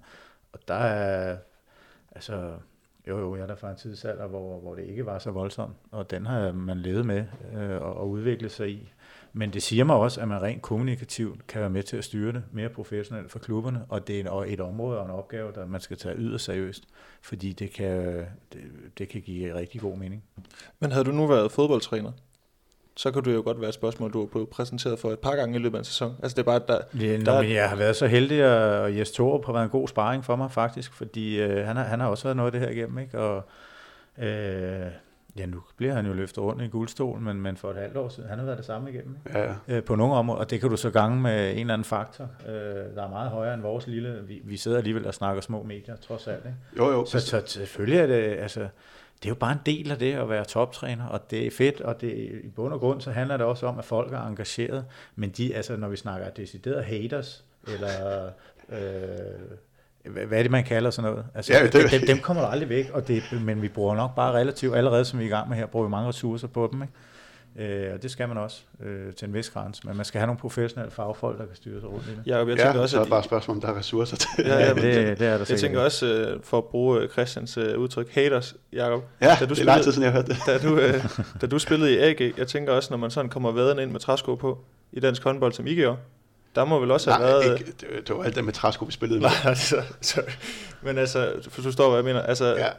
Og der er, altså, jo jo, jeg er der fra en tidsalder, hvor, hvor det ikke var så voldsomt. Og den har man levet med øh, og, og udviklet sig i. Men det siger mig også, at man rent kommunikativt kan være med til at styre det mere professionelt for klubberne, og det er et område og en opgave, der man skal tage yderst seriøst, fordi det kan, det, det kan give rigtig god mening. Men havde du nu været fodboldtræner, så kan du jo godt være et spørgsmål, du har blevet præsenteret for et par gange i løbet af en sæson. Altså det er bare, der, Ja, der er- men jeg har været så heldig, og Jes Torup har været en god sparring for mig faktisk, fordi øh, han, har, han har også været noget af det her igennem, ikke? Og øh, ja, nu bliver han jo løftet rundt i en guldstol, men, men for et halvt år siden, han har været det samme igennem, ikke? Ja, ja. øh, på nogle områder, og det kan du så gange med en eller anden faktor, øh, der er meget højere end vores lille, vi, vi sidder alligevel og snakker små medier, trods alt, ikke? Jo, jo. Så, så selvfølgelig er det, altså, det er jo bare en del af det at være toptræner, og det er fedt, og det, i bund og grund, så handler det også om, at folk er engageret, men de, altså, når vi snakker decideret haters, eller øh, hvad, er det, man kalder sådan noget? Altså, Ja, ja, det- dem, dem kommer der aldrig væk, og det, men vi bruger nok bare relativt, allerede som vi er i gang med her, bruger vi mange ressourcer på dem, ikke? Øh, og det skal man også øh, til en vis grænse, men man skal have nogle professionelle fagfolk, der kan styre sig rundt i det. Jacob, jeg ja, tænker også, så er det bare et spørgsmål, om der er ressourcer til. Ja, ja, men det, det- er der jeg sikkert. tænker også, øh, for at bruge øh, Christians øh, udtryk, haters, Jacob. Ja, Da du det er lang spillede- tid siden, jeg har hørt det. Da du, øh, da du spillede i AG, jeg tænker også, når man sådan kommer vadende ind med træsko på, i dansk håndbold, som I gjorde, der må vel også have Nej, været... ikke, det, det var alt det med træsko, vi spillede med. Nej, så, sorry. Men altså, for du forstår, hvad jeg mener. Altså, Ja, ja.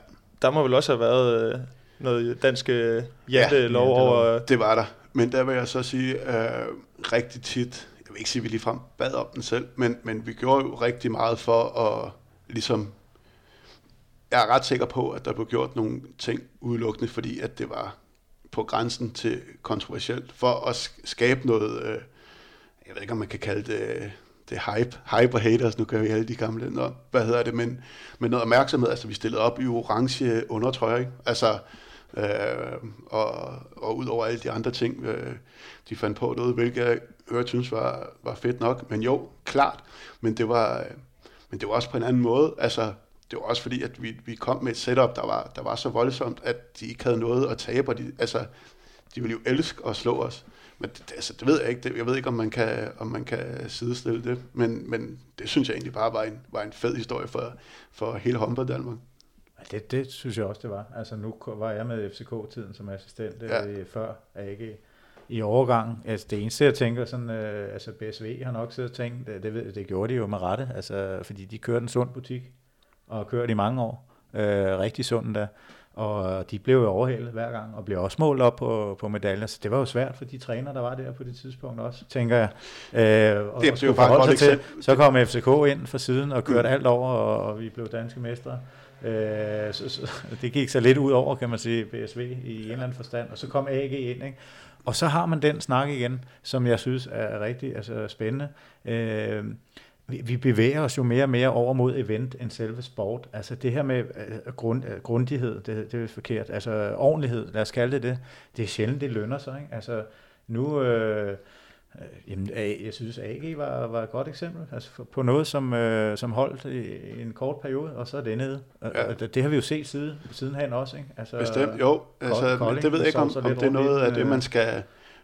der må vel også have været øh, noget dansk øh, Ja, jantelov jantelov. over... det var der. Men der vil jeg så sige, øh, rigtig tit, jeg vil ikke sige, at vi ligefrem bad om den selv, men, men vi gjorde jo rigtig meget for at ligesom, jeg er ret sikker på, at der blev gjort nogle ting udelukkende, fordi at det var på grænsen til kontroversielt, for at sk- skabe noget, øh, jeg ved ikke, om man kan kalde det, det hype, hype og haters, nu gør vi alle de gamle, nå, hvad hedder det, men, men noget opmærksomhed, altså vi stillede op i orange undertrøj, ikke? altså, øh, og, og ud over alle de andre ting, øh, de fandt på noget, hvilket jeg hørte synes var, var fedt nok, men jo, klart, men det var, men det var også på en anden måde, altså, det var også fordi, at vi, vi kom med et setup, der var, der var så voldsomt, at de ikke havde noget at tabe, og de, altså, de ville jo elske at slå os. Men det, det- altså, det ved jeg ikke. Det, jeg ved ikke, om man kan, om man kan sidestille det. Men, men det synes jeg egentlig bare var en, var en fed historie for, for hele håndbold Danmark. Det, det synes jeg også, det var. Altså nu var jeg med FCK-tiden som assistent Ja. ja. før AG i overgangen. Altså det eneste, jeg tænker sådan, øh, altså BSV har nok siddet og tænkt, det, det, ved- det gjorde de jo med rette, altså fordi de kørte en sund butik, og har kørt i mange år, øh, rigtig sund da. Og de blev jo overhældet hver gang, og blev også målt op på, på medaljer. Så det var jo svært for de træner, der var der på det tidspunkt også, tænker jeg. Øh, og, Det et forholde godt til. Så kom FCK ind fra siden og kørte alt over, og, og vi blev danske mestre. Øh, så, så, det gik så lidt ud over, kan man sige, BSV i en eller anden forstand. Og så kom AG ind, ikke? Og så har man den snak igen, som jeg synes er rigtig altså, spændende. Øh, vi, bevæger os jo mere og mere over mod event end selve sport. Altså det her med øh, grund, øh, grundighed, det, det er forkert. Altså ordentlighed, lad os kalde det det. Det er sjældent, det lønner sig. Ikke? Altså nu... Øh, Øh, Jamen, jeg synes, AG var, var et godt eksempel altså på noget, som, øh, som holdt i, en kort periode, og så er det nede. Ja. og det, det har vi jo set siden, sidenhen også. Ikke? Altså, Bestemt, jo. Altså, Kolding, det ved jeg ikke, om, om det er noget af det, man skal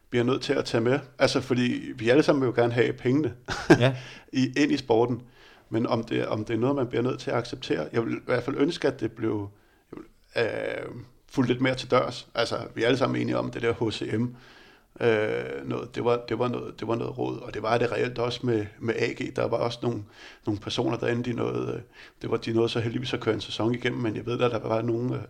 bliver nødt til at tage med. Altså, fordi vi alle sammen vil jo gerne have pengene Ja, i, ind i sporten. Men om det, om det er noget, man bliver nødt til at acceptere. Jeg vil i hvert fald ønske, at det blev øh, fuldt lidt mere til dørs. Altså, vi er alle sammen enige om det der HCM. Øh, noget, det, var, det, var noget, det var noget råd, og det var det reelt også med, med AG. Der var også nogle, nogle personer derinde, de nåede, øh, det var, de nåede så heldigvis at køre en sæson igennem, men jeg ved at der var nogle, øh,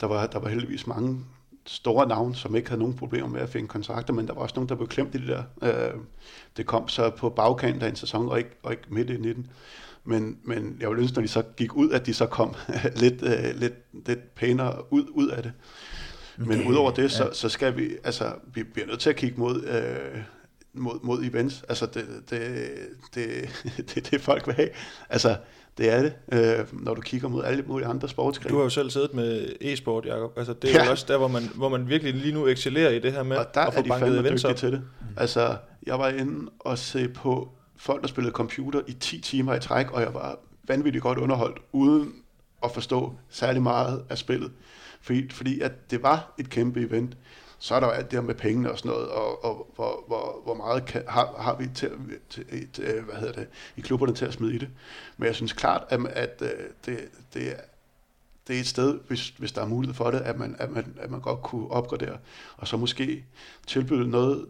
der var, der var heldigvis mange store navne, som ikke havde nogen problemer med at finde kontrakter, men der var også nogen, der blev klemt i det der. Øh, det kom så på bagkanten af en sæson, og ikke, og ikke midt i 19. Men, men jeg ville ønske, når de så gik ud, at de så kom lidt, øh, lidt, lidt pænere ud, ud af det. Men det- udover det, så, ja. så skal vi, altså, vi bliver nødt til at kigge mod, øh, mod, mod events. Altså, det, det, det, det, det, det folk vil have. Altså, det er det, øh, når du kigger mod alle mulige andre sportsgrene. Du har jo selv siddet med e-sport, Jacob. Altså, det er Ja. jo også der, hvor man, hvor man virkelig lige nu excellerer i det her med og der at få er de banket events op. til det. Altså, jeg var inde og se på folk, der spillede computer i 10 timer i træk, og jeg var vanvittigt godt underholdt, uden at forstå særlig meget af spillet. Fordi, fordi at det var et kæmpe event. Så er der jo alt det her med pengene og sådan noget, og, og hvor, hvor, hvor meget kan, har, har vi til, til, til, øh, hvad hedder det, i klubberne til at smide i det. Men jeg synes klart, at, at øh, det, det, er- det er et sted, hvis, hvis der er mulighed for det, at man, at, man, at man godt kunne opgradere, og så måske tilbyde noget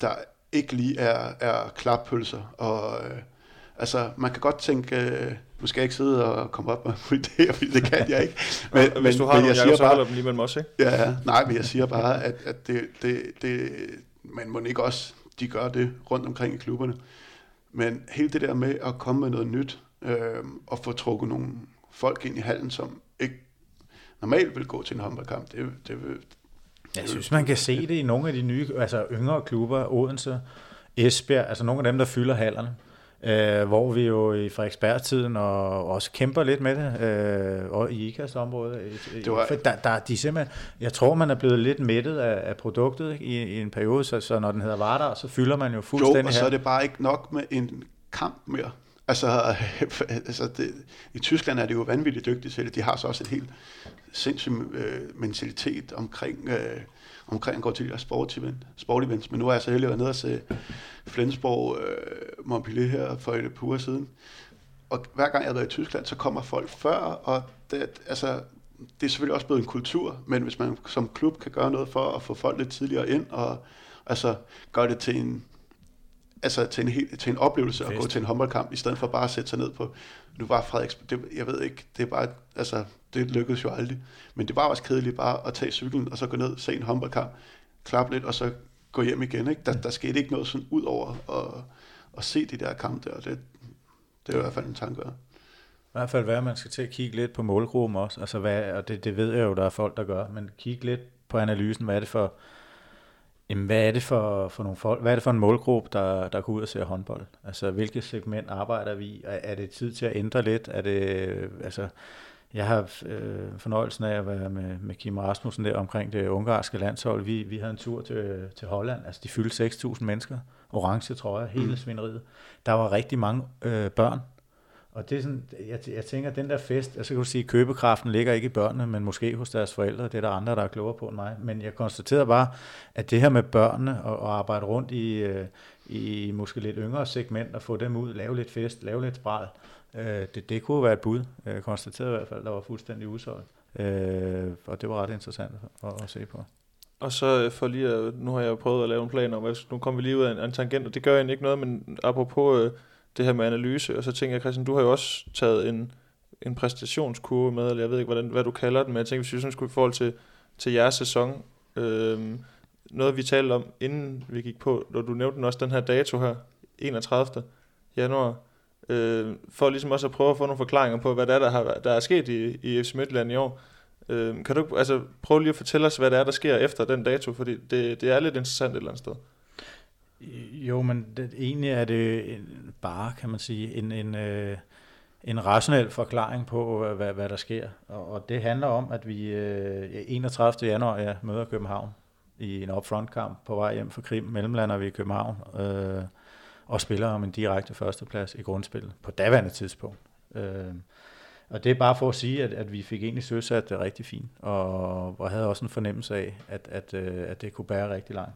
der ikke lige er, er klappølser. Og, øh, altså, man kan godt tænke, øh, nu skal jeg ikke sidde og komme op med idéer, fordi det kan jeg ikke. Men, Hvis du har men nogle, jeg siger så bare, dem lige mellem os, ikke? Ja, ja, nej, men jeg siger bare, at, at det, det, det, man må ikke også, de gør det rundt omkring i klubberne. Men hele det der med at komme med noget nyt, øh, og få trukket nogle folk ind i hallen, som ikke normalt vil gå til en håndboldkamp, det, det, vil, jeg synes, man kan se det i nogle af de nye, altså yngre klubber, Odense, Esbjerg, altså nogle af dem, der fylder hallerne. Øh, hvor vi jo i Frederiksberg-tiden og også kæmper lidt med det, øh, og i IKAST-området. Det var... Der, der, de simpelthen, jeg tror, man er blevet lidt mættet af, af produktet ikke? I, i en periode, så, så når den hedder Vardar, så fylder man jo fuldstændig Jo, og så er det bare ikke nok med en kamp mere. Altså, altså det, i Tyskland er det jo vanvittigt dygtigt til det. De har så også et helt sindssygt øh, mentalitet omkring, øh, omkring går til de der sport, event, sport events. Men nu er jeg så heldig at være nede og se Flensborg øh, Montpellier her for et par uger siden. Og hver gang jeg er i Tyskland, så kommer folk før, og det, altså, det er selvfølgelig også blevet en kultur, men hvis man som klub kan gøre noget for at få folk lidt tidligere ind, og altså gøre det til en, altså til en, hel, til en oplevelse Fest. at gå til en håndboldkamp, i stedet for bare at sætte sig ned på, nu var Frederiks, det, jeg ved ikke, det er bare, altså, det lykkedes jo aldrig, men det var også kedeligt bare at tage cyklen, og så gå ned, se en håndboldkamp, klappe lidt, og så gå hjem igen, ikke? Der, der skete ikke noget sådan ud over at, at se de der kampe der, og det, det er i hvert fald en tanke. I hvert fald være, man skal til at kigge lidt på målgruppen også, altså hvad, og det, det ved jeg jo, der er folk, der gør, men kigge lidt på analysen, hvad er det for, Jamen, hvad er det for, for nogle folk? Hvad er det for en målgruppe, der, der går ud og ser håndbold? Altså, hvilket segment arbejder vi i? Er, er det tid til at ændre lidt? Er det, altså, jeg har øh, fornøjelsen af at være med, med Kim Rasmussen der omkring det ungarske landshold. Vi, vi havde en tur til, til Holland. Altså, de fyldte 6.000 mennesker. Orange trøjer, hele mm. svineriet. Der var rigtig mange øh, børn, og det er sådan, jeg, jeg tænker, at den der fest, altså kan du sige, købekraften ligger ikke i børnene, men måske hos deres forældre, det er der andre, der er klogere på end mig. Men jeg konstaterer bare, at det her med børnene og, og arbejde rundt i, øh, i måske lidt yngre segment, og få dem ud, lave lidt fest, lave lidt spral, øh, det, det kunne være et bud. Jeg konstaterede i hvert fald, at der var fuldstændig udsolgt. Øh, og det var ret interessant at, at se på. Og så øh, for lige at, nu har jeg prøvet at lave en plan om, nu kommer vi lige ud af en, en tangent, og det gør egentlig ikke noget, men apropos øh, det her med analyse, og så tænker jeg, Christian, du har jo også taget en, en præstationskurve med, eller jeg ved ikke, hvordan, hvad du kalder den, men jeg tænker, hvis vi sådan skulle i forhold til, til jeres sæson, øh, noget vi talte om, inden vi gik på, når du nævnte den også, den her dato her, 31. januar, øh, for ligesom også at prøve at få nogle forklaringer på, hvad der er, der, har, der er sket i, i FC Midtland i år. Øh, kan du altså, prøve lige at fortælle os, hvad der er, der sker efter den dato, fordi det, det er lidt interessant et eller andet sted. Jo, men det, egentlig er det en, bare, kan man sige, en, en, øh, en rationel forklaring på, øh, hvad, hvad der sker. Og, og det handler om, at vi øh, 31. januar ja, møder København i en upfront-kamp på vej hjem fra Krim. Mellemlander vi i København øh, og spiller om en direkte førsteplads i grundspillet på daværende tidspunkt. Øh, og det er bare for at sige, at, at vi fik egentlig søsat det rigtig fint, og, og havde også en fornemmelse af, at, at, øh, at det kunne bære rigtig langt.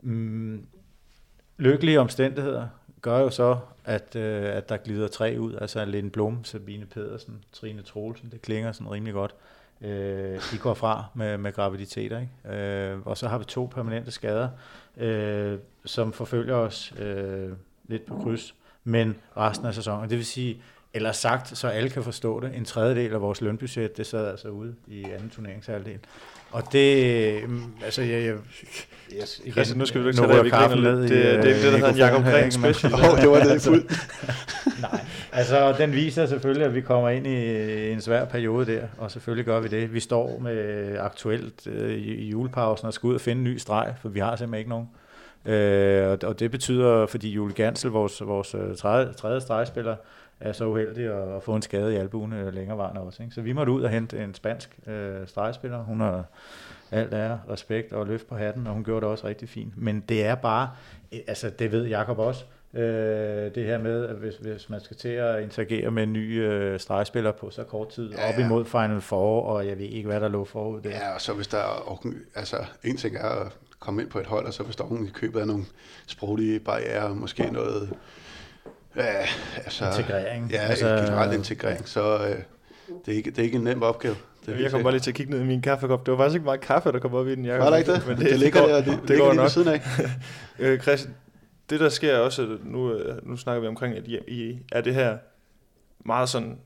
Mm, lykkelige omstændigheder gør jo så, at, øh, at der glider tre ud, altså Lene Blom, Sabine Pedersen, Trine Troelsen, det klinger sådan rimelig godt. Øh, de går fra med, med graviditeter, ikke? Øh, og så har vi to permanente skader, øh, som forfølger os øh, lidt på kryds, men resten af sæsonen, det vil sige, eller sagt, så alle kan forstå det, en tredjedel af vores lønbudget, det sad altså ude i anden turneringshalvdel. Og det, mm, altså jeg, jeg, yes, igen, altså, nu skal vi ikke tage det, vi griner lidt. Det, det, det, det, der hedder en Jacob Gren special. Åh, oh, det var det fuld. Nej, altså den viser selvfølgelig, at vi kommer ind i en svær periode der, og selvfølgelig gør vi det. Vi står med aktuelt øh, i julepausen og skal ud og finde en ny streg, for vi har simpelthen ikke nogen. Øh, og, og det betyder, fordi Jule Gansel, vores, vores øh, tredje, tredje stregspiller, er så uheldig at, at få en skade i albuen øh, længerevarende også. Ikke? Så vi måtte ud og hente en spansk øh, stregspiller. Hun har alt er respekt og løft på hatten, og hun gjorde det også rigtig fint. Men det er bare, øh, altså det ved Jakob også, øh, det her med, at hvis, hvis man skal til at interagere med en ny øh, stregspiller på så kort tid, ja, ja. op imod Final Four, og jeg ved ikke, hvad der lå forud der. Ja, og så hvis der er, altså en ting er at komme ind på et hold, og så hvis der er i købet af nogle sproglige barriere, måske noget Ja, altså, integrering. Ja, altså, generelt integrering. Så, øh, det, er ikke, det er ikke en nem opgave. Det Jeg kom bare lige til at kigge ned i min kaffekop. Det var faktisk ikke meget kaffe, der kom op i den. Jeg Var der ikke det? Men det, det ligger går, der, det, det ligger går lige nok. ved siden af. Øh, Christian, det der sker også, nu, øh, nu snakker vi omkring, at I, I er det her meget sådan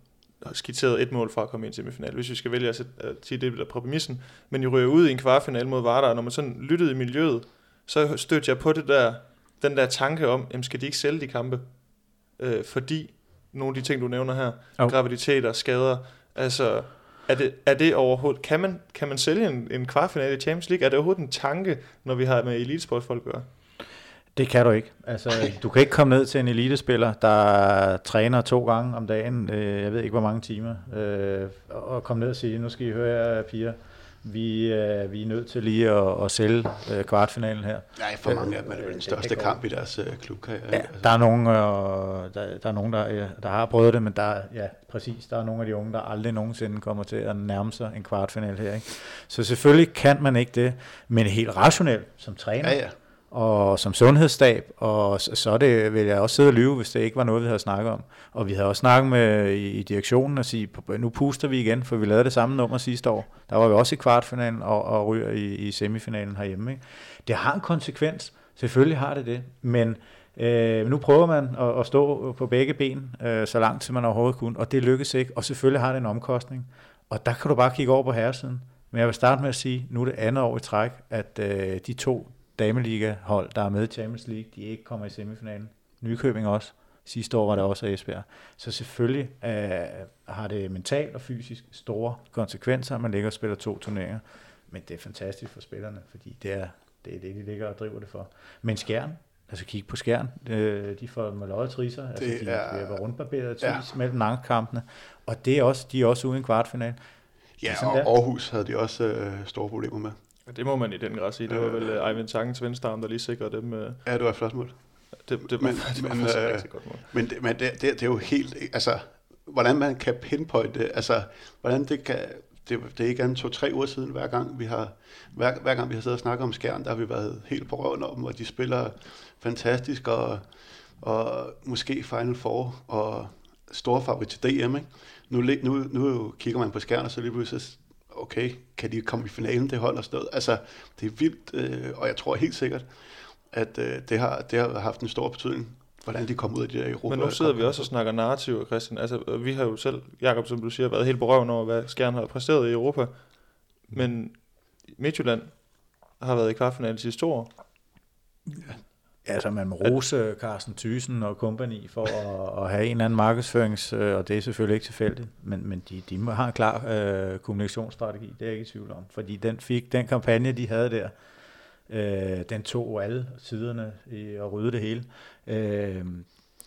skitseret et mål fra at komme ind til semifinal, hvis vi skal vælge at, sige det der præmissen. Men I ryger ud i en kvartfinale mod Vardar, og når man sådan lyttede i miljøet, så stødte jeg på det der, den der tanke om, jamen skal de ikke sælge de kampe? Øh, fordi nogle af de ting, du nævner her, Jo. graviditeter, skader, altså er det, er det overhovedet, kan man, kan man sælge en, en kvartfinale i Champions League? Er det overhovedet en tanke, når vi har med elitesportsfolk at gøre? Det kan du ikke. Altså, du kan ikke komme ned til en elitespiller, der træner to gange om dagen, øh, jeg ved ikke hvor mange timer, øh, og komme ned og sige, nu skal I høre jer, piger, vi, øh, vi er nødt til lige at, at sælge øh, kvartfinalen her. Nej, for mange af dem er det vel den største kamp i deres øh, klubkarriere. Ja, der er nogen, øh, der, der, er nogen der, ja, der har prøvet det, men der, er- ja, præcis, der er nogle af de unge, der aldrig nogensinde kommer til at nærme sig en kvartfinal her. Ikke? Så selvfølgelig kan man ikke det, men helt rationelt som træner, ja, ja og som sundhedsstab, og så, så det, vil jeg også sidde og lyve, hvis det ikke var noget, vi havde snakket om. Og vi havde også snakket med i, i direktionen og sige, nu puster vi igen, for vi lavede det samme nummer sidste år. Der var vi også i kvartfinalen og, og ryger i, i semifinalen herhjemme. Ikke? Det har en konsekvens, selvfølgelig har det det, men øh, nu prøver man at, at stå på begge ben, øh, så langt som man overhovedet kunne, og det lykkes ikke, og selvfølgelig har det en omkostning. Og der kan du bare kigge over på herresiden. Men jeg vil starte med at sige, nu er det andet år i træk, at øh, de to dameliga-hold, der er med i Champions League, de ikke kommer i semifinalen. Nykøbing også. Sidste år var det også Esbjerg. Så selvfølgelig øh, har det mentalt og fysisk store konsekvenser, at man ligger og spiller to turneringer. Men det er fantastisk for spillerne, fordi det er det, er det de ligger og driver det for. Men Skjern, altså kig på Skjern, øh, de får med løjet trisser, altså de er- bliver rundbarberet tis ja. mellem nangkampene, og det er også, de er også ude i en kvartfinal. Ja, er og der. Aarhus havde de også øh, store problemer med. Det må man i den grad sige. Det var vel uh, Eivind Tangens venstrearm, der lige sikrede dem. Uh, Ja, det var et flot mål. det, det, Men- men, det var men, øh, rigtig godt mål. Men, det, men det, det, det er jo helt, altså, hvordan man kan pinpointe det, altså, hvordan det kan, det, det er ikke andet to-tre uger siden, hver gang vi har, hver, hver gang vi har siddet og snakket om skærn, der har vi været helt på røven om, og de spiller fantastisk, og, og måske Final Four, og store favorit til DM, ikke? Nu, nu, nu kigger man på skærn, og så lige pludselig, så, okay, kan de komme i finalen, det hold og sted. Altså, det er vildt, øh, og jeg tror helt sikkert, at øh, det, har, det har haft en stor betydning, hvordan de kommer ud af de der Europa. Men nu sidder vi også og snakker narrativ, Christian. Altså, vi har jo selv, Jakob, som du siger, været helt på røven over, hvad Skjern har præsteret i Europa. Men Midtjylland har været i kvartfinalen sidste to år. Altså man må rose Carsten Thyssen og company for at, at have en eller anden markedsførings, øh, og det er selvfølgelig ikke tilfældigt, men, men de, de have en klar øh, kommunikationsstrategi, det er jeg ikke i tvivl om. Fordi den, fik, den kampagne, de havde der, øh, den tog alle siderne i at rydde det hele. Øh,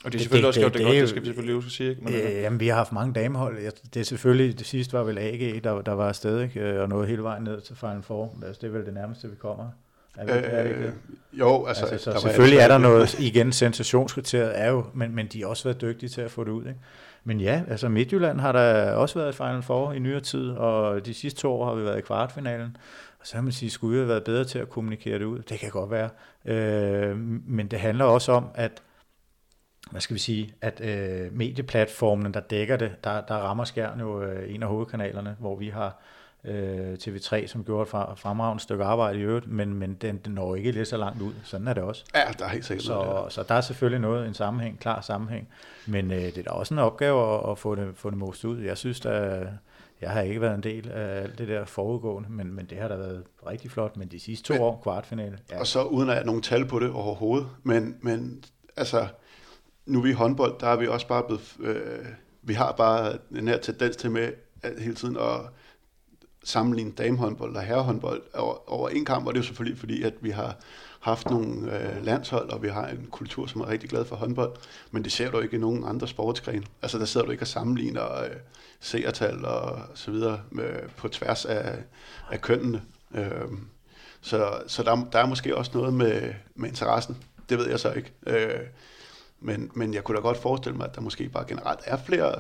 Og de har selvfølgelig det- også gjort det- det, godt, det skal vi selvfølgelig at sige. Ikke? Men, altså, Øh, jamen, vi har haft mange damehold. Det er selvfølgelig, det sidste var vel AG, der, der var afsted, ikke? Øh, og nåede hele vejen ned til Final Four. Altså, det er vel det nærmeste, vi kommer. Er, er det ikke Øh, jo, altså, Altså, så der selvfølgelig er der noget, igen, sensationskriteriet er jo, men, men de har også været dygtige til at få det ud. Ikke? Men ja, altså Midtjylland har der også været i Final Four i nyere tid, og de sidste to år har vi været i kvartfinalen. Og så kan man sige, skulle vi have været bedre til at kommunikere det ud? Det kan godt være. Øh, men det handler også om, at hvad skal vi sige, at øh, medieplatformen, der dækker det, der, der rammer Skjern jo øh, en af hovedkanalerne, hvor vi har øh, TV3, som gjorde et fremragende stykke arbejde i øvrigt, men, men den, den når ikke lige så langt ud. Sådan er det også. Ja, der er helt sikkert noget Så, så der er selvfølgelig noget, en sammenhæng, klar sammenhæng. Men øh, det er da også en opgave at, at få det, få det most ud. Jeg synes, der, jeg har ikke været en del af alt det der forudgående, men, men det har da været rigtig flot. Men de sidste to Men- år, kvartfinale, ja. Og så uden at have nogen tal på det overhovedet. Men, men altså, nu er vi i håndbold, der er vi også bare blevet... Øh, vi har bare den her tendens til med at hele tiden at sammenligne damehåndbold og herrehåndbold over, over en kamp, og det er jo selvfølgelig fordi, at vi har haft nogle øh, landshold, og vi har en kultur, som er rigtig glad for håndbold, men det ser du ikke i nogen andre sportsgrene. Altså der sidder du ikke og sammenligner øh, seertal og så videre med, på tværs af, af kønnene. Øh, så så der, der er måske også noget med, med interessen. Det ved jeg så ikke. Øh, men, men jeg kunne da godt forestille mig, at der måske bare generelt er flere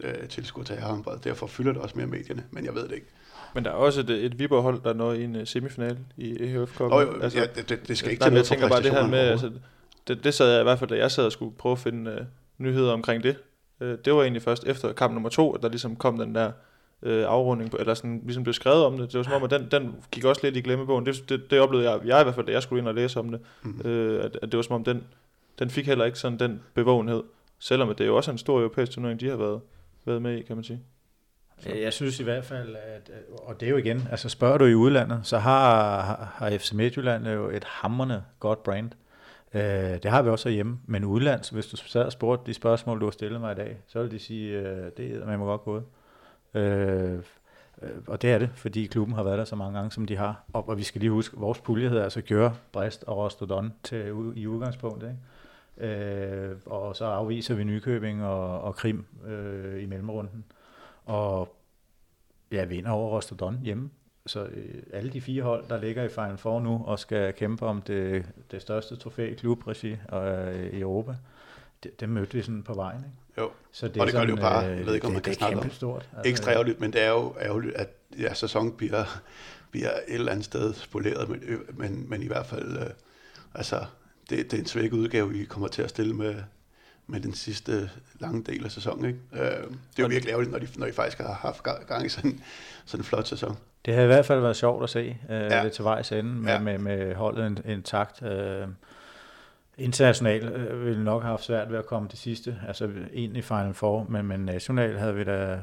øh, tilskud tilskuere til herrehåndbold. Derfor fylder det også mere medierne, men jeg ved det ikke men der er også et, et Viborg-hold, der når i en uh, semifinal i EHF Cup. Jo, altså, ja, det, det, skal ikke nej, til jeg noget for tænker bare det her med, altså, det, det sad jeg i hvert fald, da jeg sad og skulle prøve at finde uh, nyheder omkring det. Øh, det var egentlig først efter kamp nummer to, at der ligesom kom den der øh, afrunding, på, eller sådan ligesom blev skrevet om det. Det var som om, at den, den gik også lidt i glemmebogen. Det, det, det oplevede jeg, jeg i hvert fald, da jeg skulle ind og læse om det, Mm. øh, at, at det var som om, den, den fik heller ikke sådan den bevågenhed. Selvom at det er jo også en stor europæisk turnering, de har været, været med i, kan man sige. Så. Øh, jeg synes i hvert fald, at, og det er jo igen, altså spørger du i udlandet, så har, har, FC Midtjylland jo et hammerne godt brand. Øh, det har vi også hjemme, men udlands, hvis du sad og spurgte de spørgsmål, du har stillet mig i dag, så vil de sige, øh, det er man må godt gået. Øh, øh, og det er det, fordi klubben har været der så mange gange, som de har. Og, og vi skal lige huske, vores pulje hedder altså Gjør, Brest og Rostodon til, i udgangspunktet. Ikke? Øh, og så afviser vi Nykøbing og, og Krim øh, i mellemrunden. Og ja, vinder over Rostodon hjemme. Så øh, alle de fire hold, der ligger i Final Four nu og skal kæmpe om det, det største trofæ i klubregi øh, i Europa, det, det mødte vi sådan på vejen. Ikke? Jo. Så Og det gør det jo bare. Jeg ved ikke, om man det, kan det snakke om stort. Ekstra ærgerligt, men det er jo ærgerligt, at ja, sæsonen bliver, bliver et eller andet sted spoleret, men, men, men i hvert fald, øh, altså, det, det er en svækket udgave, vi kommer til at stille med, med den sidste lange del af sæsonen. Ikke? Øh, det er jo Og- virkelig ærgerligt, når de, når de faktisk har haft gang- i sådan, sådan en flot sæson. Det har i hvert fald været sjovt at se øh, Ja. det til vejs ende med, Ja. med, med holdet intakt. Øh, internationalt øh, ville nok have haft svært ved at komme til sidste, altså ind i Final Four, men, men nationalt havde vi da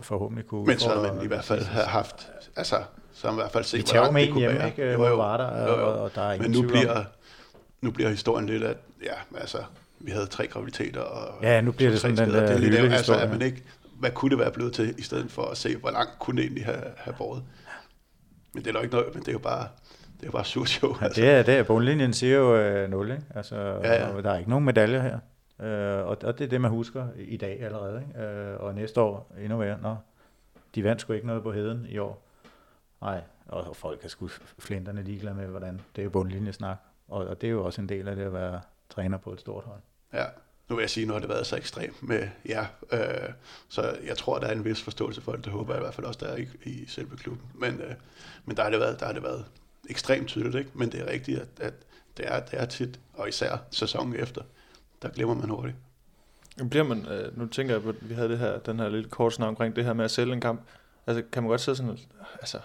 forhåbentlig kunne Men så havde man i hvert fald haft, altså, så har man i hvert fald set, hvor langt det kunne hjemme, være. ikke? Jo, jo. var der, Jo, jo. og, og der er ingen Men nu bliver, nu bliver historien lidt, at ja, altså, vi havde tre graviditeter og Ja, nu bliver det sådan den der det er lidt, altså, at man ikke, hvad kunne det være blevet til, i stedet for at se, hvor langt kunne det egentlig have, have båret. Men det er jo ikke noget, men det er jo bare, det er jo bare surt show. Ja, Altså. det er, det er bundlinjen siger jo øh, 0, ikke? Altså, Ja, ja. der er ikke nogen medaljer her. Øh, og, og det er det, man husker i dag allerede. Ikke? Øh, og næste år endnu mere. Nå, de vandt sgu ikke noget på heden i år. Nej, og folk er sgu flinterne ligeglade med, hvordan det er jo bundlinjesnak. Og, og det er jo også en del af det at være træner på et stort hold. Ja. Nu vil jeg sige, nu har det været så ekstremt med jer, øh, så jeg tror, der er en vis forståelse for det. Det håber jeg i hvert fald også, der er i, i selve klubben. Men, øh, men der, har det været, der har det været ekstremt tydeligt, ikke? men det er rigtigt, at, at det, er, det er tit, og især sæsonen efter, der glemmer man hurtigt. Bliver man, øh, nu tænker jeg på, at vi havde det her, den her lille kort snak omkring det her med at sælge en kamp. Altså, kan man godt sidde sådan, altså,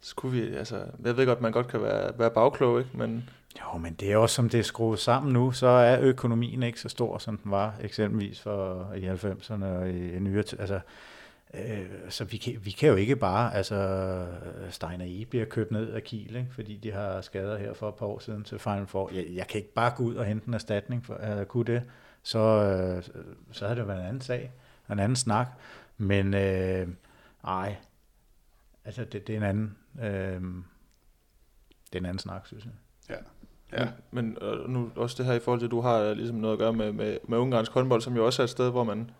skulle vi, altså, jeg ved godt, man godt kan være, være bagklog, ikke? Men jo, men det er også, som det er skruet sammen nu, så er økonomien ikke så stor, som den var eksempelvis for i 90'erne og i, i nyere tid. Altså, øh, så vi kan, vi kan jo ikke bare, altså Steiner E bliver købt ned af Kiel, ikke? fordi de har skader her for et par år siden til Final Four. Jeg, jeg kan ikke bare gå ud og hente en erstatning for at kunne det, så, øh, så havde det været en anden sag, en anden snak. Men øh, ej, altså det, det er en anden, øh, det er en anden snak, synes jeg. Ja. Men, men øh, nu også det her i forhold til, at du har øh, ligesom noget at gøre med, med, med ungarsk håndbold, som jo også er et sted, hvor man,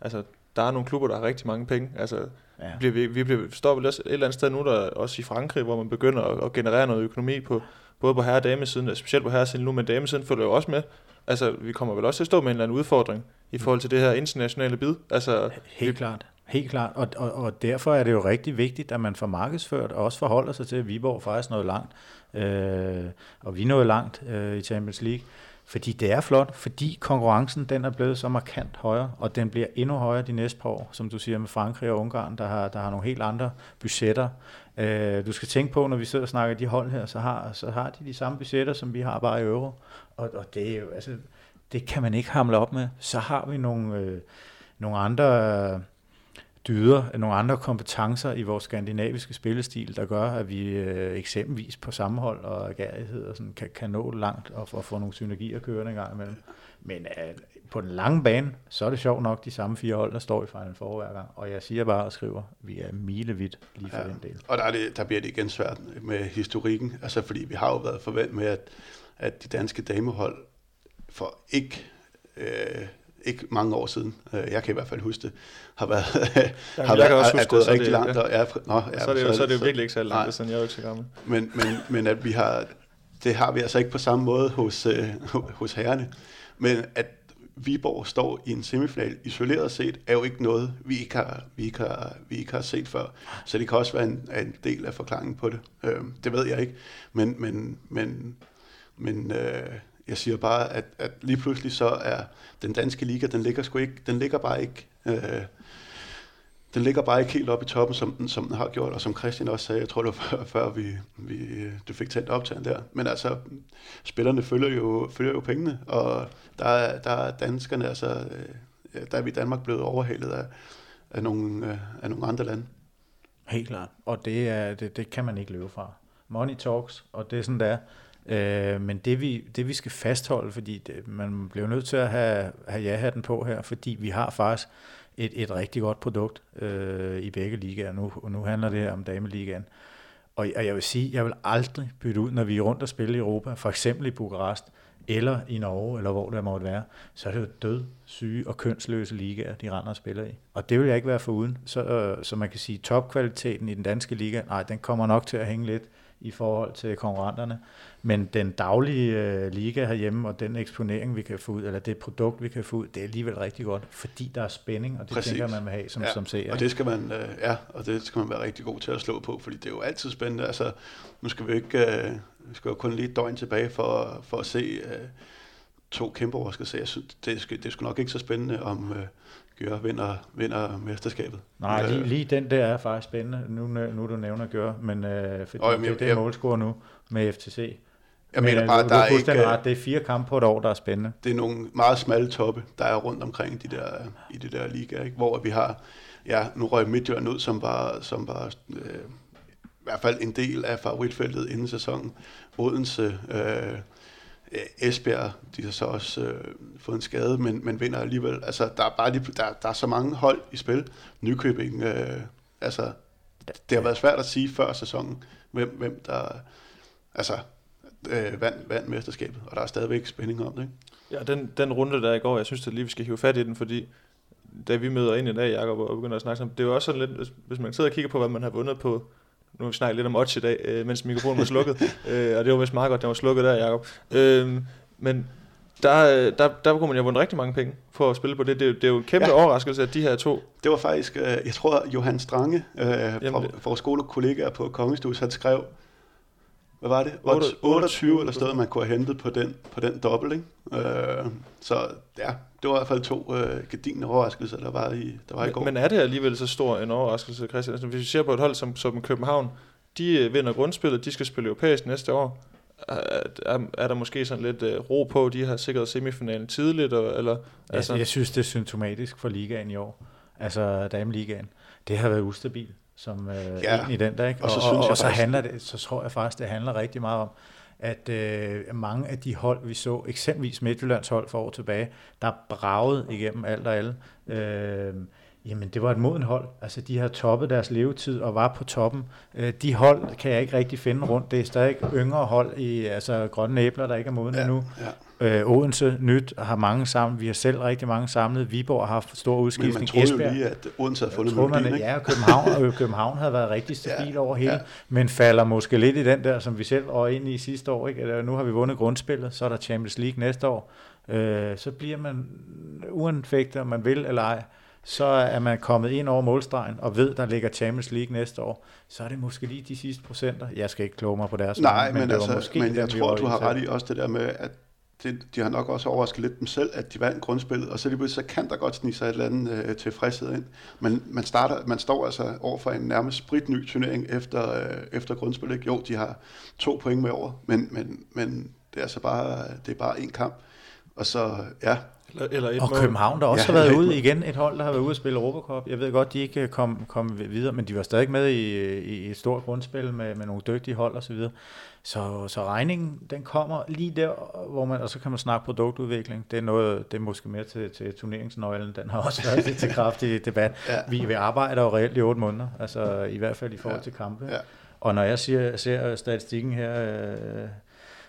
altså, der er nogle klubber, der har rigtig mange penge. Altså, Ja. bliver vi, vi bliver, står vel også et eller andet sted nu, der også i Frankrig, hvor man begynder at, at generere noget økonomi på, både på herre- og damesiden, specielt på herresiden nu, men damesiden følger jo også med. Altså, vi kommer vel også til at stå med en eller anden udfordring i forhold til det her internationale bid. Altså, Helt klart. Helt klart, og, og, og derfor er det jo rigtig vigtigt, at man får markedsført og også forholder sig til, at Viborg faktisk nåede langt, øh, og vi nåede langt øh, i Champions League, fordi det er flot, fordi konkurrencen den er blevet så markant højere, og den bliver endnu højere de næste par år, som du siger med Frankrig og Ungarn, der har, der har nogle helt andre budgetter. Øh, du skal tænke på, når vi sidder og snakker de hold her, så har, så har de de samme budgetter, som vi har bare i euro, og, og det er jo, altså, det kan man ikke hamle op med. Så har vi nogle, øh, nogle andre... Øh, dyder, nogle andre kompetencer i vores skandinaviske spillestil, der gør, at vi øh, eksempelvis på sammenhold og agerighed og sådan, kan, kan nå langt og, og få nogle synergier kørende en gang imellem. Men øh, på den lange bane, så er det sjovt nok de samme fire hold, der står i Final Four hver gang. Og jeg siger bare og skriver, vi er milevidt lige for ja. den del. Og der, er det, der bliver det igen svært med historikken, altså fordi vi har jo været forventet med, at, at de danske damehold for ikke, øh, ikke mange år siden, øh, jeg kan i hvert fald huske det, har været, jeg har kan været også er, er huske gået det, så rigtig det- langt. Og, ja, nå, ja, så, er det jo, så er det jo virkelig ikke så nej. langt, siden jeg er jo ikke så gammel. Men, men, men at vi har, det har vi altså ikke på samme måde hos, øh, hos herrerne. Men at Viborg står i en semifinal isoleret set, er jo ikke noget, vi ikke har, vi ikke har, vi ikke har set før. Så det kan også være en, en del af forklaringen på det. Øh, det ved jeg ikke. Men, men, men, men øh, jeg siger bare, at, at lige pludselig så er den danske liga, den ligger, sgu ikke, den ligger bare ikke... Øh, den ligger bare ikke helt op i toppen, som den, som den har gjort, og som Christian også sagde, jeg tror det var før, før vi, vi, du fik tændt optagen der. Men altså, spillerne følger jo, følger jo pengene, og der der er danskerne, altså, øh, der er vi i Danmark blevet overhalet af, af, nogle, øh, af nogle andre lande. Helt klart, og det, er, det, det kan man ikke løbe fra. Money talks, og det er sådan, det er. Øh, men det vi, det vi skal fastholde, fordi det, man bliver nødt til at have, have ja-hatten på her, fordi vi har faktisk et, et rigtig godt produkt øh, i begge ligaer. Nu, og nu handler det her om dameligaen. Og, og jeg vil sige, jeg vil aldrig bytte ud, når vi er rundt og spiller i Europa, for eksempel i Bukarest, eller i Norge, eller hvor det måtte være, så er det jo død, syge og kønsløse ligaer, de render og spiller i. Og det vil jeg ikke være for uden. Så, øh, så man kan sige, topkvaliteten i den danske liga, nej, den kommer nok til at hænge lidt i forhold til konkurrenterne. Men den daglige øh, liga herhjemme, og den eksponering, vi kan få ud, eller det produkt, vi kan få ud, det er alligevel rigtig godt, fordi der er spænding, og det Præcis. tænker man vil have som, ja, som ser. Og det skal man, øh, ja, og det skal man være rigtig god til at slå på, fordi det er jo altid spændende. Altså, nu skal vi ikke, øh, vi skal jo kun lige et døgn tilbage for, for at se øh, to kæmpe overraskelser. Jeg synes, det, skal, det er sgu nok ikke så spændende, om øh, Gør vinder, vinder mesterskabet. Nej, lige, lige den der er faktisk spændende, nu, nu du nævner Gør, men øh, fordi og, jamen, det er det målscore nu med FTC. Jeg mener bare, du, der er ikke... Ret, det er fire kampe på et år, der er spændende. Det er nogle meget smalle toppe, der er rundt omkring de der, i de der ligaer, ikke? hvor vi har... Ja, nu røg Midtjylland ud, som var, som var øh, i hvert fald en del af favoritfeltet inden sæsonen. Odense, øh, Øh, Esbjerg, de har så også øh, fået en skade, men, men vinder alligevel. Altså, der er bare lige, der, der er så mange hold i spil. Nykøbing, øh, altså, det har været svært at sige før sæsonen, hvem, hvem der, altså, øh, vand, vand mesterskabet, og der er stadigvæk spænding om det, ikke? Ja, den, den runde der i går, jeg synes at lige, vi skal hive fat i den, fordi da vi møder ind i dag, Jacob, og begynder at snakke om, det er jo også sådan lidt, hvis man sidder og kigger på, hvad man har vundet på, nu har vi snakket lidt om odds i dag, øh, mens mikrofonen var slukket, øh, og det var vist meget godt, den var slukket der, Jacob. Øh, men der, der, der kunne man jo vundet rigtig mange penge for at spille på det. Det, det er jo en kæmpe ja. overraskelse, at de her to... Det var faktisk, øh, jeg tror, Johan Strange, øh, Jamen, fra, vores skolekollegaer på Kongestus, han skrev, hvad var det? 8, 28 eller stedet, man kunne have hentet på den, på den dobbelt, ikke? Øh, så ja, det var i hvert fald to øh, gedine overraskelser, der var i, der var men, i går. Men er det alligevel så stor en overraskelse, Christian? Altså, hvis vi ser på et hold som, som København, de øh, vinder grundspillet, de skal spille europæisk næste år. Er, er, er der måske sådan lidt øh, ro på, de har sikret semifinalen tidligt? Og, eller, altså? Jeg, jeg synes, det er symptomatisk for ligaen i år. Altså dameligaen. Det har været ustabilt som øh, ja. en i den der. Ikke? Og, og, så, og, og, og så handler det, så tror jeg faktisk, det handler rigtig meget om, at øh, mange af de hold, vi så, eksempelvis Midtjyllands hold for år tilbage, der bragede igennem alt og alle. Øh, Jamen, det var et moden hold. Altså, de har toppet deres levetid og var på toppen. Øh, de hold kan jeg ikke rigtig finde rundt. Det er stadig yngre hold i altså, grønne æbler, der ikke er modne ja, endnu. Ja. Øh, Odense nyt har mange sammen. Vi har selv rigtig mange samlet. Viborg har haft stor udskiftning. Men man troede Esbjerg, jo lige, at Odense havde fundet melodien, man, ikke? Ja, København, og København havde været rigtig stabil ja, over hele, ja. men falder måske lidt i den der, som vi selv var ind i sidste år. Ikke? Nu har vi vundet grundspillet, så er der Champions League næste år. Øh, så bliver man uanfægtet, om man vil eller ej så er man kommet ind over målstregen og ved, der ligger Champions League næste år, så er det måske lige de sidste procenter. Jeg skal ikke kloge mig på deres Nej, men, men, altså, måske men jeg tror, du har ret i også det der med, at det, de har nok også overrasket lidt dem selv, at de vandt grundspillet, og så lige så kan der godt snige sig et eller andet øh, tilfredshed ind. Men man, starter, man står altså over for en nærmest spritny turnering efter, øh, efter grundspillet. Jo, de har to point med over, men, men, men det er altså bare, det er bare en kamp. Og så, ja, eller, eller et og mål. København, der også ja, har været ude igen, et hold, der har været ude at spille Europacup. Jeg ved godt, de ikke kom, kom videre, men de var stadig med i, i et stort grundspil med, med nogle dygtige hold og så videre. Så, så regningen, den kommer lige der, hvor man, og så kan man snakke produktudvikling. Det er noget, det er måske mere til, til turneringsnøglen. Den har også været til kraftig debat. Ja. Vi, vi arbejder jo reelt i otte måneder, altså i hvert fald i forhold ja. til kampe. Ja. Og når jeg siger, ser statistikken her, øh,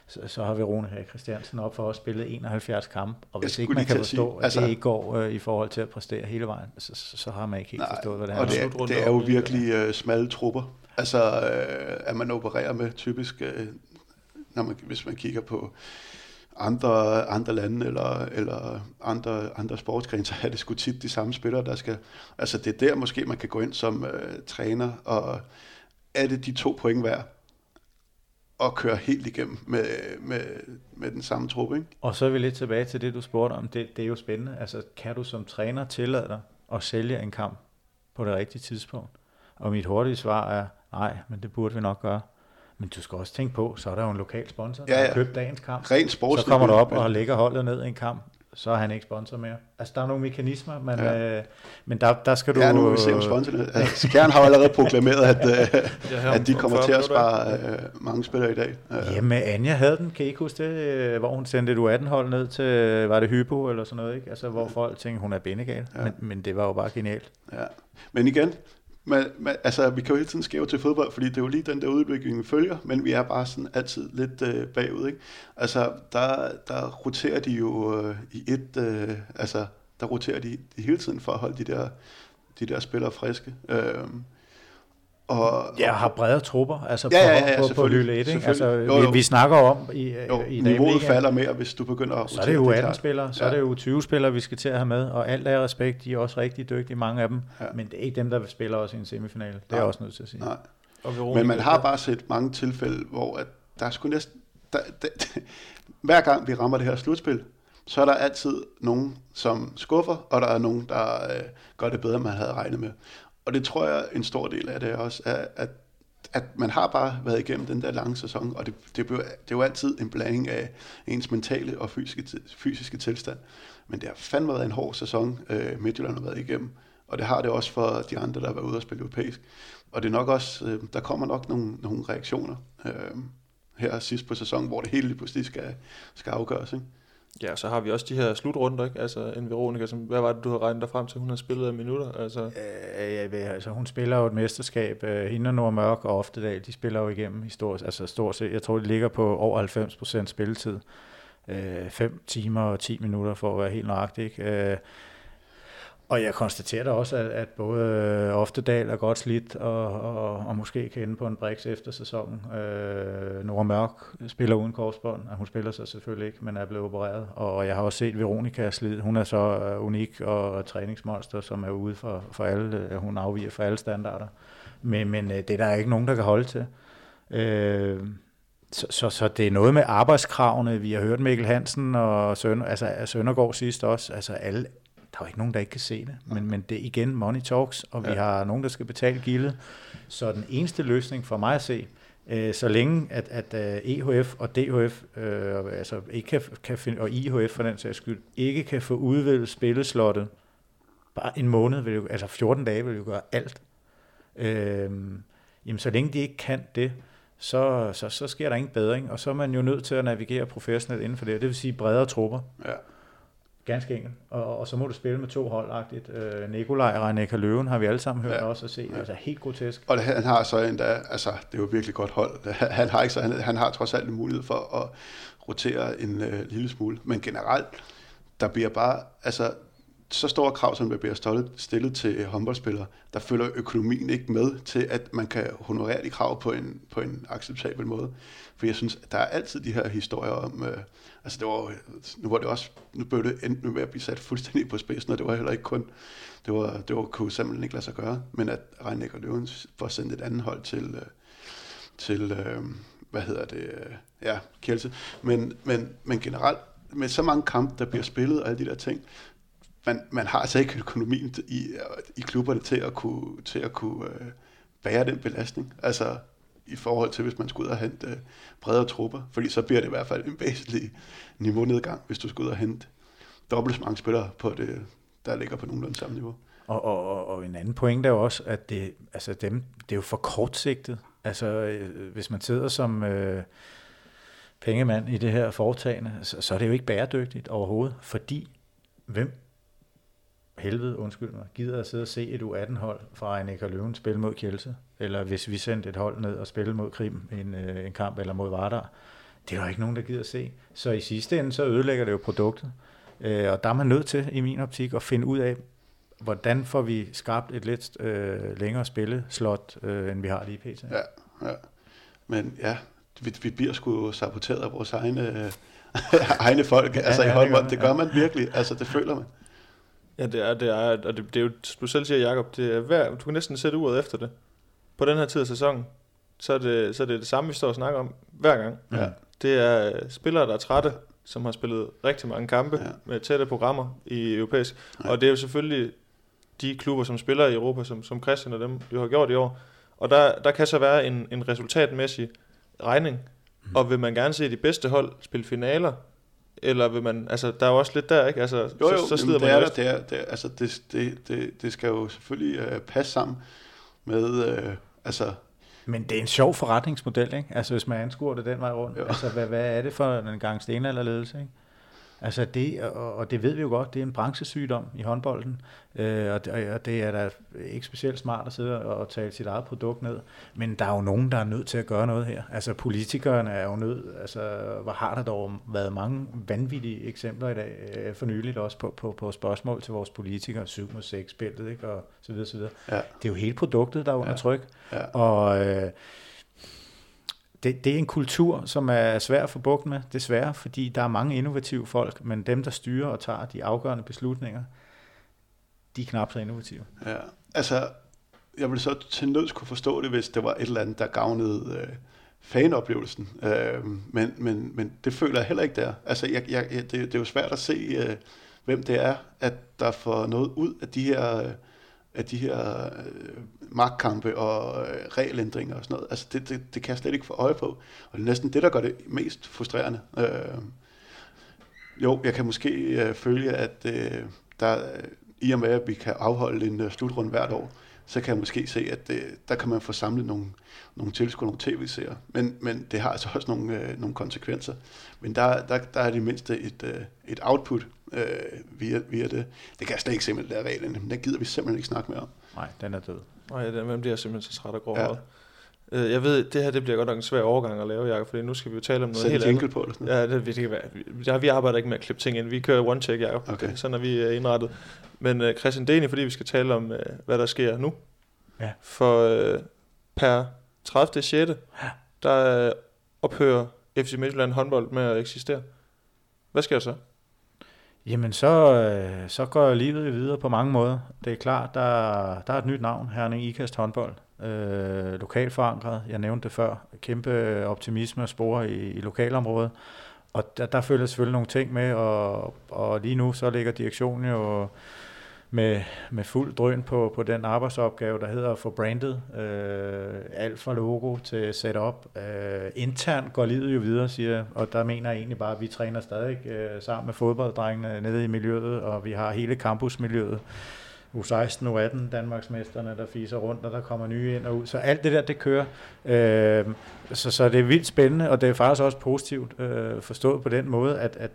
så, så har Verona her Christiansen op for at spille 71 kampe, og hvis ikke man kan forstå, at altså, det ikke går øh, i forhold til at præstere hele vejen, så, så, så har man ikke helt nej, forstået, hvad det er. Og det er, det er jo virkelig øh, smalle trupper, altså øh, at man opererer med typisk, øh, når man, hvis man kigger på andre, andre lande eller, eller andre, andre sportsgrene, så er det sgu tit de samme spillere, der skal... Altså det er der måske, man kan gå ind som øh, træner, og er det de to point værd? At køre helt igennem med, med, med den samme truppe. Ikke? Og så er vi lidt tilbage til det, du spurgte om. Det, det er jo spændende. Altså, kan du som træner tillade dig at sælge en kamp på det rigtige tidspunkt? Og mit hurtige svar er, nej, men det burde vi nok gøre. Men du skal også tænke på, så er der jo en lokal sponsor, der Ja, ja, har købt dagens kamp. Rent Så sportsligt. kommer du op og lægger holdet ned i en kamp, så er han ikke sponsor mere. Altså, der er nogle mekanismer, men, Ja. ja. øh, men der, der skal du... Ja, nu må vi se om sponsorerne. Altså, Skjern har jo allerede proklameret, at, øh, Ja, at de om kommer 40 til at spare øh, mange spillere i dag. Øh, Jamen, Anja havde den, kan I ikke huske det, øh, hvor hun sendte et U18-hold ned til, var det Hypo eller sådan noget, ikke? Altså, hvor folk tænkte, hun er bindegal, Ja. ja. men, men det var jo bare genialt. Ja. Men igen, men, men, altså, vi kan jo hele tiden skæve til fodbold, fordi det er jo lige den der udvikling, vi følger, men vi er bare sådan altid lidt øh, bagud. Ikke? Altså, der, der roterer de jo øh, i et, øh, altså, der roterer de, de hele tiden for at holde de der, de der spillere friske. Øh, og, Ja, har brede trupper, altså Ja, på, ja, ja, på, på. Lylle 1, ikke? Altså, Jo, jo. Vi, vi snakker om i, jo, i niveauet falder mere, hvis du begynder at Så er det jo klart. 18-spillere, så Ja. er det jo 20-spillere, vi skal til at have med, og alt er respekt, de er også rigtig dygtige, mange af dem, Ja. men det er ikke dem, der spiller også i en semifinale, det er jeg også nødt til at sige. Nej. Og Veronica, Men man har bare set mange tilfælde, hvor at der er sgu næsten... Der, der, hver gang vi rammer det her slutspil, så er der altid nogen, som skuffer, og der er nogen, der øh, gør det bedre, end man havde regnet med. Og det tror jeg, en stor del af det er også, er, at, at man har bare været igennem den der lange sæson, og det, det, blev, det er jo altid en blanding af ens mentale og fysiske, fysiske tilstand. Men det har fandme været en hård sæson, øh, Midtjylland har været igennem, og det har det også for de andre, der har været ude og spille europæisk. Og det er nok også, øh, der kommer nok nogle, nogle reaktioner øh, her sidst på sæsonen, hvor det hele lige pludselig skal, skal afgøres. Ikke? Ja, så har vi også de her slutrunder, ikke? Altså en Veronica, som, hvad var det, du havde regnet dig frem til, hun har spillet af minutter? Altså, Øh, jeg ved, altså, hun spiller jo et mesterskab. Øh, hende og Nora Mørk og Oftedal, de spiller jo igennem historisk, altså stort set. Jeg tror, det ligger på over 90 procent spilletid. Øh, 5 timer og 10 minutter for at være helt nøjagtig. Ikke? Øh, og jeg konstaterer da også, at, at både øh, Oftedal er godt slidt, og, og, og måske kan ende på en briks efter sæsonen. Øh, Nora Mørk spiller uden korsbånd, og hun spiller sig selvfølgelig ikke, men er blevet opereret. Og jeg har også set Veronica er. Hun er så øh, unik og, træningsmonster, som er ude for, for alle. Øh, hun afviger for alle standarder. Men, men det er der ikke nogen, der kan holde til. Øh, så, så, så det er noget med arbejdskravene. Vi har hørt Mikkel Hansen og Sønder, altså, Søndergaard sidst også. Altså alle, der er jo ikke nogen, der ikke kan se det. Men, men det er igen money talks, og vi Ja. har nogen, der skal betale gildet. Så den eneste løsning for mig at se, øh, så længe at, at øh, EHF og DHF, øh, altså ikke kan, kan finde, og IHF for den sags skyld, ikke kan få udvidet spilleslottet, bare en måned, vil jo, altså 14 dage vil jo gøre alt. Øh, jamen så længe de ikke kan det, så, så, så sker der ingen bedring, og så er man jo nødt til at navigere professionelt inden for det, det vil sige bredere trupper. Ja. Ganske enkelt. Og, og så må du spille med to holdagtigt. Øh, Nikolaj og René Løven har vi alle sammen hørt Ja. også at se. Ja. Altså helt grotesk. Og han har så endda, altså det er jo virkelig godt hold. Han har, ikke så, han, han har trods alt en mulighed for at rotere en øh, lille smule. Men generelt, der bliver bare, altså så store krav, som der bliver stillet, til øh, håndboldspillere, der følger økonomien ikke med til, at man kan honorere de krav på en, på en acceptabel måde. For jeg synes, at der er altid de her historier om, øh, altså det var, nu var det også, nu blev det endte med at blive sat fuldstændig på spidsen, og det var heller ikke kun, det var, det var, kunne simpelthen ikke lade sig gøre, men at Reinek og Løven får sendt et andet hold til, øh, til øh, hvad hedder det, øh, ja, Kjelse, Men, men, men generelt, med så mange kampe, der bliver spillet og alle de der ting, man, man har altså ikke økonomien i, i klubberne til at kunne, til at kunne øh, bære den belastning. Altså i forhold til, hvis man skulle ud og hente øh, bredere trupper. Fordi så bliver det i hvert fald en væsentlig niveaunedgang, hvis du skal ud og hente dobbelt så mange spillere, på det, der ligger på nogenlunde samme niveau. Og, og, og, og en anden point er jo også, at det, altså dem, det er jo for kortsigtet. Altså, øh, hvis man sidder som øh, pengemand i det her foretagende, så, så er det jo ikke bæredygtigt overhovedet, fordi hvem helvede, undskyld mig, gider at sidde og se et U18-hold fra en og Løven spille mod Kielse, eller hvis vi sendte et hold ned og spille mod Krim en, øh, en kamp, eller mod Vardar. Det er der ikke nogen, der gider at se. Så i sidste ende, så ødelægger det jo produktet. Øh, og der er man nødt til, i min optik, at finde ud af, hvordan får vi skabt et lidt øh, længere spilleslot, øh, end vi har lige pt. Ja, ja. Men ja, vi, vi bliver sgu saboteret af vores egne, øh, egne folk, ja, altså ja, i det håndbold. Det gør man virkelig, altså det føler man. Ja, det er, det er, og det, det er jo, du selv siger, Jacob, det er hver, du kan næsten sætte uret efter det. På den her tid af sæsonen, så er, det, så er det det samme, vi står og snakker om hver gang. Ja. Det er øh, spillere, der er trætte, som har spillet rigtig mange kampe Ja. med tætte programmer i europæisk. Ja. Og det er jo selvfølgelig de klubber, som spiller i Europa, som, som Christian og dem jo har gjort i år. Og der, der kan så være en, en resultatmæssig regning. Mm. Og vil man gerne se de bedste hold spille finaler, eller vil man, altså der er jo også lidt der, ikke? Altså, Jo, jo, så, så slider jamen, det man er jo der, det, er, det, er, altså, det, det, det, det skal jo selvfølgelig øh, passe sammen med, øh, altså, Men det er en sjov forretningsmodel, ikke? Altså hvis man anskuer det den vej rundt. Jo. Altså hvad, hvad er det for en gang stenalderledelse, ikke? Altså det, og, det ved vi jo godt, det er en branchesygdom i håndbolden, øh, og, det, og det er da ikke specielt smart at sidde og, og tale sit eget produkt ned, men der er jo nogen, der er nødt til at gøre noget her. Altså politikerne er jo nødt, altså hvor har der dog været mange vanvittige eksempler i dag, øh, for nyligt også på, på, på spørgsmål til vores politikere, 7 mod 6 spillet, ikke? og så videre, så videre. ja, Det er jo hele produktet, der er under Ja. tryk. ja, Og øh, det, det er en kultur, som er svær at få bugt med, desværre, fordi der er mange innovative folk, men dem, der styrer og tager de afgørende beslutninger, de er knap så innovative. ja. Altså, jeg ville så til nød kunne forstå det, hvis det var et eller andet, der gavnede øh, fanoplevelsen. Øh, men, men, men det føler jeg heller ikke der. Altså, jeg, jeg, jeg- det, det er jo svært at se, øh, hvem det er, at der får noget ud af de her, øh, af de her øh, magtkampe og øh, regelændringer og sådan noget. Altså, det, det, det kan jeg slet ikke få øje på. Og det er næsten det, der gør det mest frustrerende. Øh, jo, jeg kan måske øh, følge, at øh, der, øh, i og med, at vi kan afholde en øh, slutrunde hvert år, så kan jeg måske se, at øh, der kan man få samlet nogle, nogle tilskud, nogle tv-serier. Men, men det har altså også nogle, øh, nogle konsekvenser. Men der, der, der er det mindste et, øh, et output øh, via, via det. Det kan jeg slet ikke se med det der reglen, men det gider vi simpelthen ikke snakke mere om. Nej, den er død. Nej, det, man bliver simpelthen så træt og grov. Ja. Ja. Øh, Jeg ved, det her det bliver godt nok en svær overgang at lave, Jacob, fordi nu skal vi jo tale om noget Sæt helt andet. på eller sådan noget. Ja, det, det kan være. Vi, der, vi arbejder ikke med at klippe ting ind. Vi kører one take, Jacob. Okay. Sådan er vi uh, indrettet. Men uh, Christian, det er egentlig, fordi vi skal tale om, uh, hvad der sker nu. Ja. For uh, per 30. 6. der uh, ophører FC Midtjylland håndbold med at eksistere. Hvad sker der så? Jamen, så, øh, så går livet videre på mange måder. Det er klart, der, der er et nyt navn, Herning Ikast håndbold. Øh, lokalt forankret, jeg nævnte det før. Kæmpe optimisme og spore i, i lokalområdet. Og der, der følger selvfølgelig nogle ting med, og, og lige nu så ligger direktionen jo med, med fuld drøn på, på den arbejdsopgave, der hedder at få brandet. Øh, alt fra logo til setup. Øh, internt går livet jo videre, siger jeg, og der mener jeg egentlig bare, at vi træner stadig øh, sammen med fodbolddrengene nede i miljøet, og vi har hele campusmiljøet. U16, U18, Danmarksmesterne, der fiser rundt, og der kommer nye ind og ud. Så alt det der, det kører. Øh, så, så det er vildt spændende, og det er faktisk også positivt øh, forstået på den måde, at, at,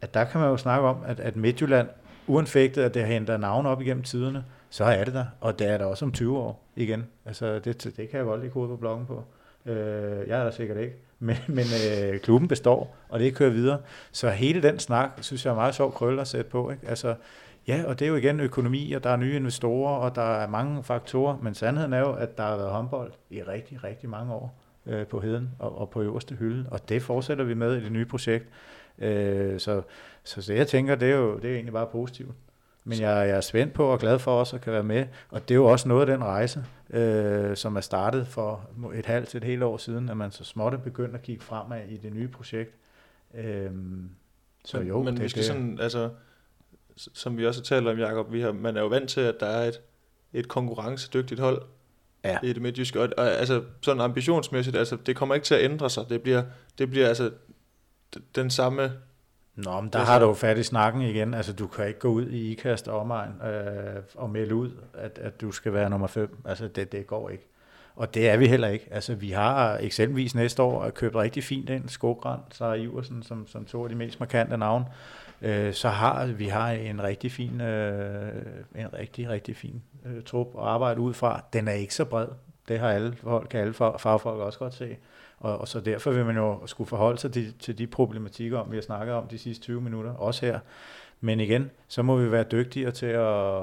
at der kan man jo snakke om, at, at Midtjylland, uanfægtet at det henter navn op igennem tiderne, så er det der, og det er der også om 20 år igen. Altså, det, det kan jeg godt lige kode på bloggen på. Øh, jeg er der sikkert ikke. Men, men øh, klubben består, og det kører videre. Så hele den snak, synes jeg er meget sjov krølle at sætte på. Ikke? Altså, ja, og det er jo igen økonomi, og der er nye investorer, og der er mange faktorer. Men sandheden er jo, at der har været håndbold i rigtig, rigtig mange år øh, på heden og, og på øverste hylde. Og det fortsætter vi med i det nye projekt. Øh, så, så det jeg tænker, det er jo det er egentlig bare positivt. Men jeg, jeg er spændt på og glad for også at kan være med. Og det er jo også noget af den rejse, øh, som er startet for et halvt til et helt år siden, at man så småt er begyndt at kigge fremad i det nye projekt. Øh, så men, jo, men det, vi skal det, sådan, altså, som vi også talt om, Jacob, vi har, man er jo vant til, at der er et, et konkurrencedygtigt hold Ja. i det midtjyske. Og, og altså, sådan ambitionsmæssigt, altså, det kommer ikke til at ændre sig. Det bliver, det bliver altså den samme... Nå, men der er har du jo fat i snakken igen. Altså, du kan ikke gå ud i IKAST og omegn øh, og melde ud, at, at du skal være nummer 5. Altså, det, det går ikke. Og det er vi heller ikke. Altså, vi har eksempelvis næste år købt rigtig fint ind, Skogrand, Sara Iversen, som, som to af de mest markante navne. Øh, så har vi har en rigtig fin, øh, en rigtig, rigtig fin øh, trup at arbejde ud fra. Den er ikke så bred. Det har alle folk, kan alle fag- fagfolk også godt se. Og, og så derfor vil man jo skulle forholde sig til, til de problematikker, om vi har snakket om de sidste 20 minutter, også her. Men igen, så må vi være dygtigere til at,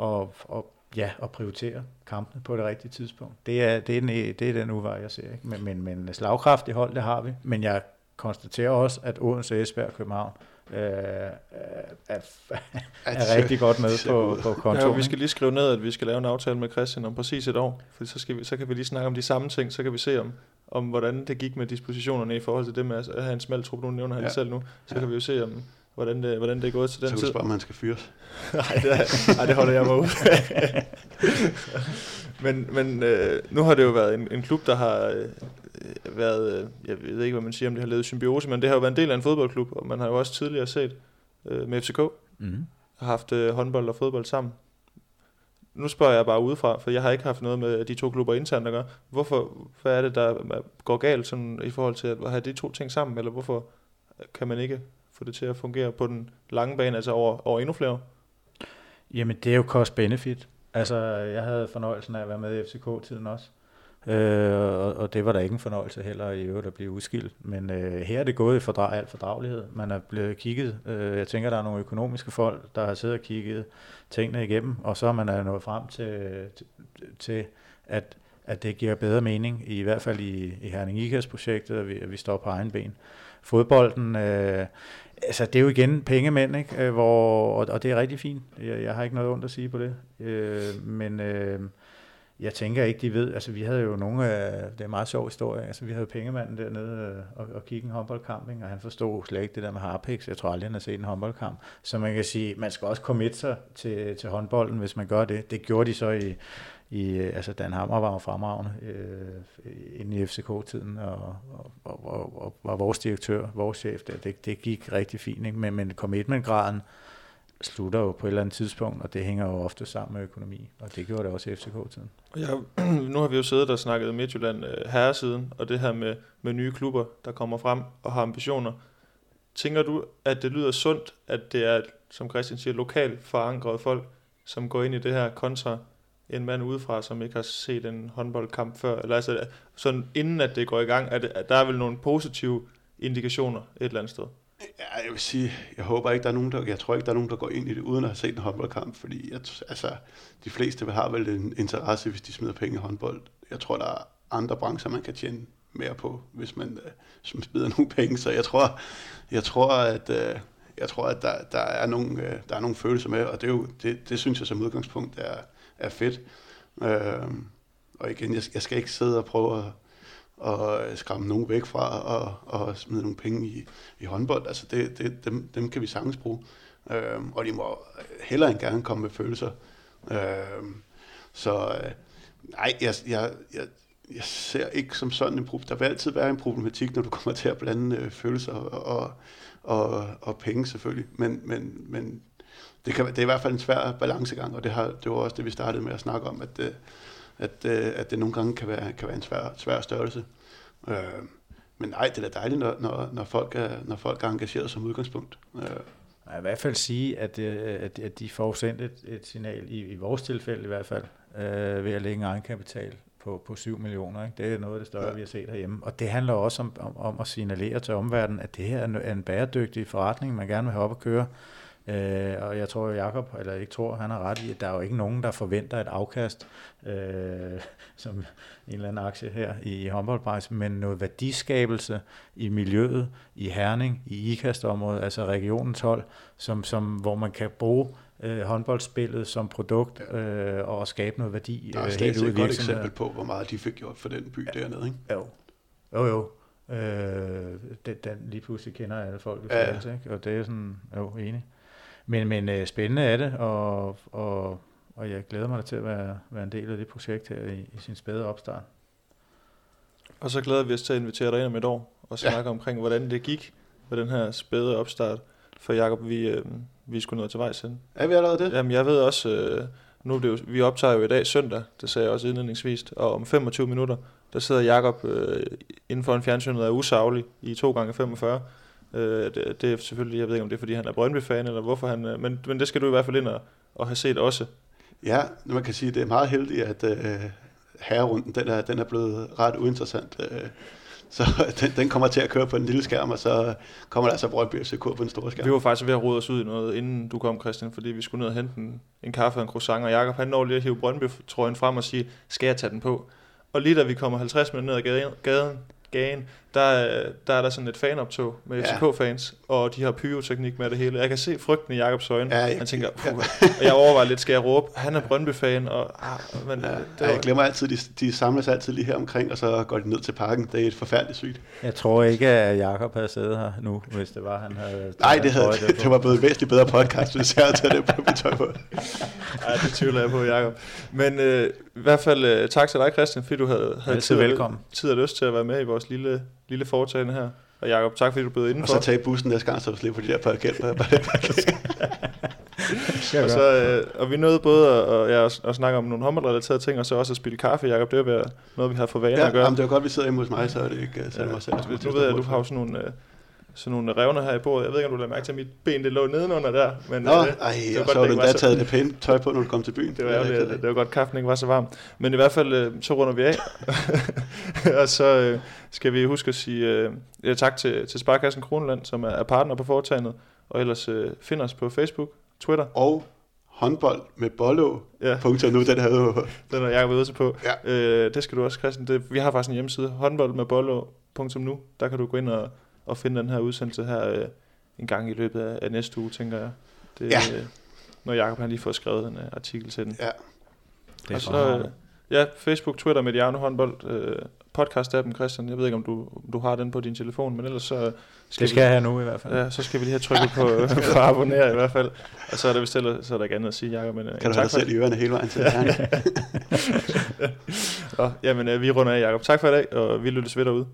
at, at, ja, at prioritere kampene på det rigtige tidspunkt. Det er, det er, den, det er den uvej, jeg ser. Ikke? Men, men, men slagkraft i hold, det har vi. Men jeg konstaterer også, at Odense, Esbjerg og København øh, er, er rigtig godt med på, på kontoen. Ja, vi skal lige skrive ned, at vi skal lave en aftale med Christian om præcis et år, for så, skal vi, så kan vi lige snakke om de samme ting, så kan vi se om, om hvordan det gik med dispositionerne i forhold til det med at have en smal trup, nu nævner han ja. selv nu, så ja. kan vi jo se om, hvordan det, hvordan det er gået til den tid. Så kan du spørge, om han skal fyres. nej, det, nej, det holder jeg mig ud. men men øh, nu har det jo været en, en klub, der har øh, været, øh, jeg ved ikke, hvad man siger, om det har lavet symbiose, men det har jo været en del af en fodboldklub, og man har jo også tidligere set øh, med FCK, mm. har haft øh, håndbold og fodbold sammen. Nu spørger jeg bare udefra, for jeg har ikke haft noget med de to klubber internt at gøre. Hvorfor, hvad er det, der går galt sådan, i forhold til at have de to ting sammen, eller hvorfor kan man ikke få det til at fungere på den lange bane, altså over, over endnu flere Jamen, det er jo cost-benefit. Altså, jeg havde fornøjelsen af at være med i FCK-tiden også. Øh, og, og det var da ikke en fornøjelse heller i øvrigt at blive udskilt. Men øh, her er det gået i fordrag, alt fordragelighed. Man er blevet kigget. Øh, jeg tænker, der er nogle økonomiske folk, der har siddet og kigget tingene igennem, og så er man nået frem til, til, til at, at det giver bedre mening, i hvert fald i, i Herning IKAS-projektet, at vi, at vi står på egen ben. Fodbolden, øh, altså det er jo igen pengemænd, ikke? Øh, hvor, og, og det er rigtig fint. Jeg, jeg har ikke noget ondt at sige på det. Øh, men... Øh, jeg tænker ikke, de ved, altså vi havde jo nogle af, det er en meget sjov historie, altså vi havde pengemanden dernede øh, og, og kigge en håndboldkamp, ikke? og han forstod slet ikke det der med harpix, jeg tror aldrig, han har set en håndboldkamp, så man kan sige, man skal også committe sig til, til håndbolden, hvis man gør det. Det gjorde de så i, i øh, altså Dan Hammer var jo fremragende øh, inde i FCK-tiden, og, og, og, og, og var vores direktør, vores chef der, det, det gik rigtig fint, ikke? men, men commitment-graden, slutter jo på et eller andet tidspunkt, og det hænger jo ofte sammen med økonomi, og det gjorde det også i FCK-tiden. Ja, nu har vi jo siddet og snakket Midtjylland øh, herresiden, og det her med, med nye klubber, der kommer frem og har ambitioner. Tænker du, at det lyder sundt, at det er, som Christian siger, lokalt forankrede folk, som går ind i det her kontra en mand udefra, som ikke har set en håndboldkamp før? Eller altså, sådan inden at det går i gang, at, at der er vel nogle positive indikationer et eller andet sted? Ja, jeg vil sige, jeg håber ikke, der er nogen, der, jeg tror ikke, der er nogen, der går ind i det, uden at have set en håndboldkamp, fordi jeg, altså, de fleste vil have vel en interesse, hvis de smider penge i håndbold. Jeg tror, der er andre brancher, man kan tjene mere på, hvis man uh, smider nogle penge, så jeg tror, jeg tror at, øh, jeg tror, at der, der, er nogle, øh, der er nogle følelser med, og det, er jo, det, det synes jeg som udgangspunkt er, er fedt. Øh, og igen, jeg, jeg skal ikke sidde og prøve at og øh, skræmme nogen væk fra og, og smide nogle penge i, i håndbold. Altså det, det, dem, dem kan vi sagtens bruge. Øhm, og de må heller end gerne komme med følelser. Øhm, så øh, nej, jeg, jeg, jeg, jeg ser ikke som sådan en problem. Der vil altid være en problematik, når du kommer til at blande øh, følelser og, og, og, og penge selvfølgelig. Men, men, men det, kan, det er i hvert fald en svær balancegang, og det, har, det var også det, vi startede med at snakke om, at, øh, at, øh, at det nogle gange kan være, kan være en svær, svær størrelse. Øh, men nej, det er da dejligt, når, når, når, folk er, når folk er engageret som udgangspunkt. Øh. Jeg vil i hvert fald sige, at, øh, at, at de får sendt et, et signal, i, i vores tilfælde i hvert fald, øh, ved at lægge en egenkapital på, på 7 millioner. Ikke? Det er noget af det større, ja. vi har set herhjemme. Og det handler også om, om, om at signalere til omverdenen, at det her er en bæredygtig forretning, man gerne vil have op at køre. Øh, og jeg tror, Jacob, eller ikke tror, han har ret i, at der er jo ikke nogen, der forventer et afkast, øh, som en eller anden aktie her i håndboldbranchen, men noget værdiskabelse i miljøet, i Herning, i IKAST-området, altså regionen 12, som, som, hvor man kan bruge øh, håndboldspillet som produkt øh, og skabe noget værdi. Der er øh, helt et godt eksempel på, hvor meget de fik gjort for den by ja. dernede, ikke? Jo, jo, jo. Øh, den, den lige pludselig kender alle folk i ja. ikke? og det er sådan, jo, enig. Men, men øh, spændende er det, og, og, og jeg glæder mig til at være, være en del af det projekt her i, i sin spæde opstart. Og så glæder vi os til at invitere dig ind om et år og snakke ja. omkring, hvordan det gik med den her spæde opstart. For Jacob, vi, øh, vi skulle nå til vej siden. Er vi allerede det? Jamen, jeg ved også, øh, nu er det jo, vi optager jo i dag søndag, det sagde jeg også indledningsvis, og om 25 minutter, der sidder Jakob øh, inden for en fjernsynet af usaglig i 2 gange 45 Øh, det, det er selvfølgelig, jeg ved ikke om det er fordi han er Brøndby-fan, eller hvorfor han, øh, men, men det skal du i hvert fald ind og, og have set også. Ja, man kan sige, at det er meget heldigt, at øh, herrerunden, den er, den er blevet ret uinteressant. Øh, så den, den kommer til at køre på en lille skærm, og så kommer der altså Brøndby FCK på en stor skærm. Vi var faktisk ved at rode os ud i noget, inden du kom, Christian, fordi vi skulle ned og hente en, en kaffe og en croissant, og Jacob han når lige at hive Brøndby-trøjen frem og sige, skal jeg tage den på? Og lige da vi kommer 50 minutter ned ad gaden, gaden gaden, der, der er der sådan et fanoptog med Ja. FCK-fans, og de har pyroteknik med det hele. Jeg kan se frygten i Jakobs øjne. Ja, jeg- Han tænker, puh, og jeg overvejer lidt, skal jeg råbe? Han er Brøndby-fan, og, ah, men, Ja, det ja, var, jeg glemmer altid, de, de samles altid lige her omkring, og så går de ned til parken. Det er et forfærdeligt sygt. Jeg tror ikke, at Jakob havde siddet her nu, hvis det var, han havde... Nej, det, havde, på. det var blevet en væsentligt bedre podcast, hvis jeg havde taget det på mit tøj på. Ej, det tvivler jeg på, Jacob. Men øh, i hvert fald øh, tak til dig, Christian, fordi du havde, havde tid, velkommen. tid og lyst til at være med i vores lille, lille foretagende her. Og Jacob, tak fordi du blev Og indenfor. så tage bussen næste gang, så du slipper de der parkeret. og, så, øh, og vi nåede både at, og, ja, at, at snakke om nogle håndboldrelaterede ting, og så også at spille kaffe, Jacob. Det være noget, vi har for vane Ja, at gøre. jamen, det var godt, vi sidder hjemme hos mig, så er det ikke så er det mig selv. Ja, nu ved jeg, at du har sådan nogle, øh, sådan nogle revner her i bordet. Jeg ved ikke, om du lader mærke til, at mit ben det lå nedenunder der. Men, Nå, øh, ej, var og godt, så det har du var endda taget det pæne tøj på, når du kom til byen. Det var er ærgerligt, at det var godt, kaffen ikke var så varm. Men i hvert fald, øh, så runder vi af. og så øh, skal vi huske at sige øh, ja, tak til, til Sparkassen Kroneland, som er, er partner på foretagendet. Og ellers øh, find os på Facebook, Twitter. Og håndbold med bollo. Ja, Punkter nu, den havde den er jeg ved på. Ja. Øh, det skal du også, Christian. Det, vi har faktisk en hjemmeside, håndboldmedbollo.nu. Der kan du gå ind og, og finde den her udsendelse her øh, en gang i løbet af, af næste uge, tænker jeg. Det, Ja. øh, når Jacob han lige får skrevet en uh, artikel til den. Ja, Det er og så, øh, ja, Facebook, Twitter, Mediano håndbold, øh, podcast-appen, Christian. Jeg ved ikke, om du, om du har den på din telefon, men ellers så det skal, skal jeg have nu i hvert fald. vi, ja, så skal vi lige have trykket på, på abonnere i hvert fald. Og så er der vist ellers, så er der ikke andet at sige, Jacob. Men, øh, kan du have tak dig for selv i ørerne hele vejen til. Ja. Nå, jamen, øh, vi runder af, Jacob. Tak for i dag, og vi lyttes ved derude.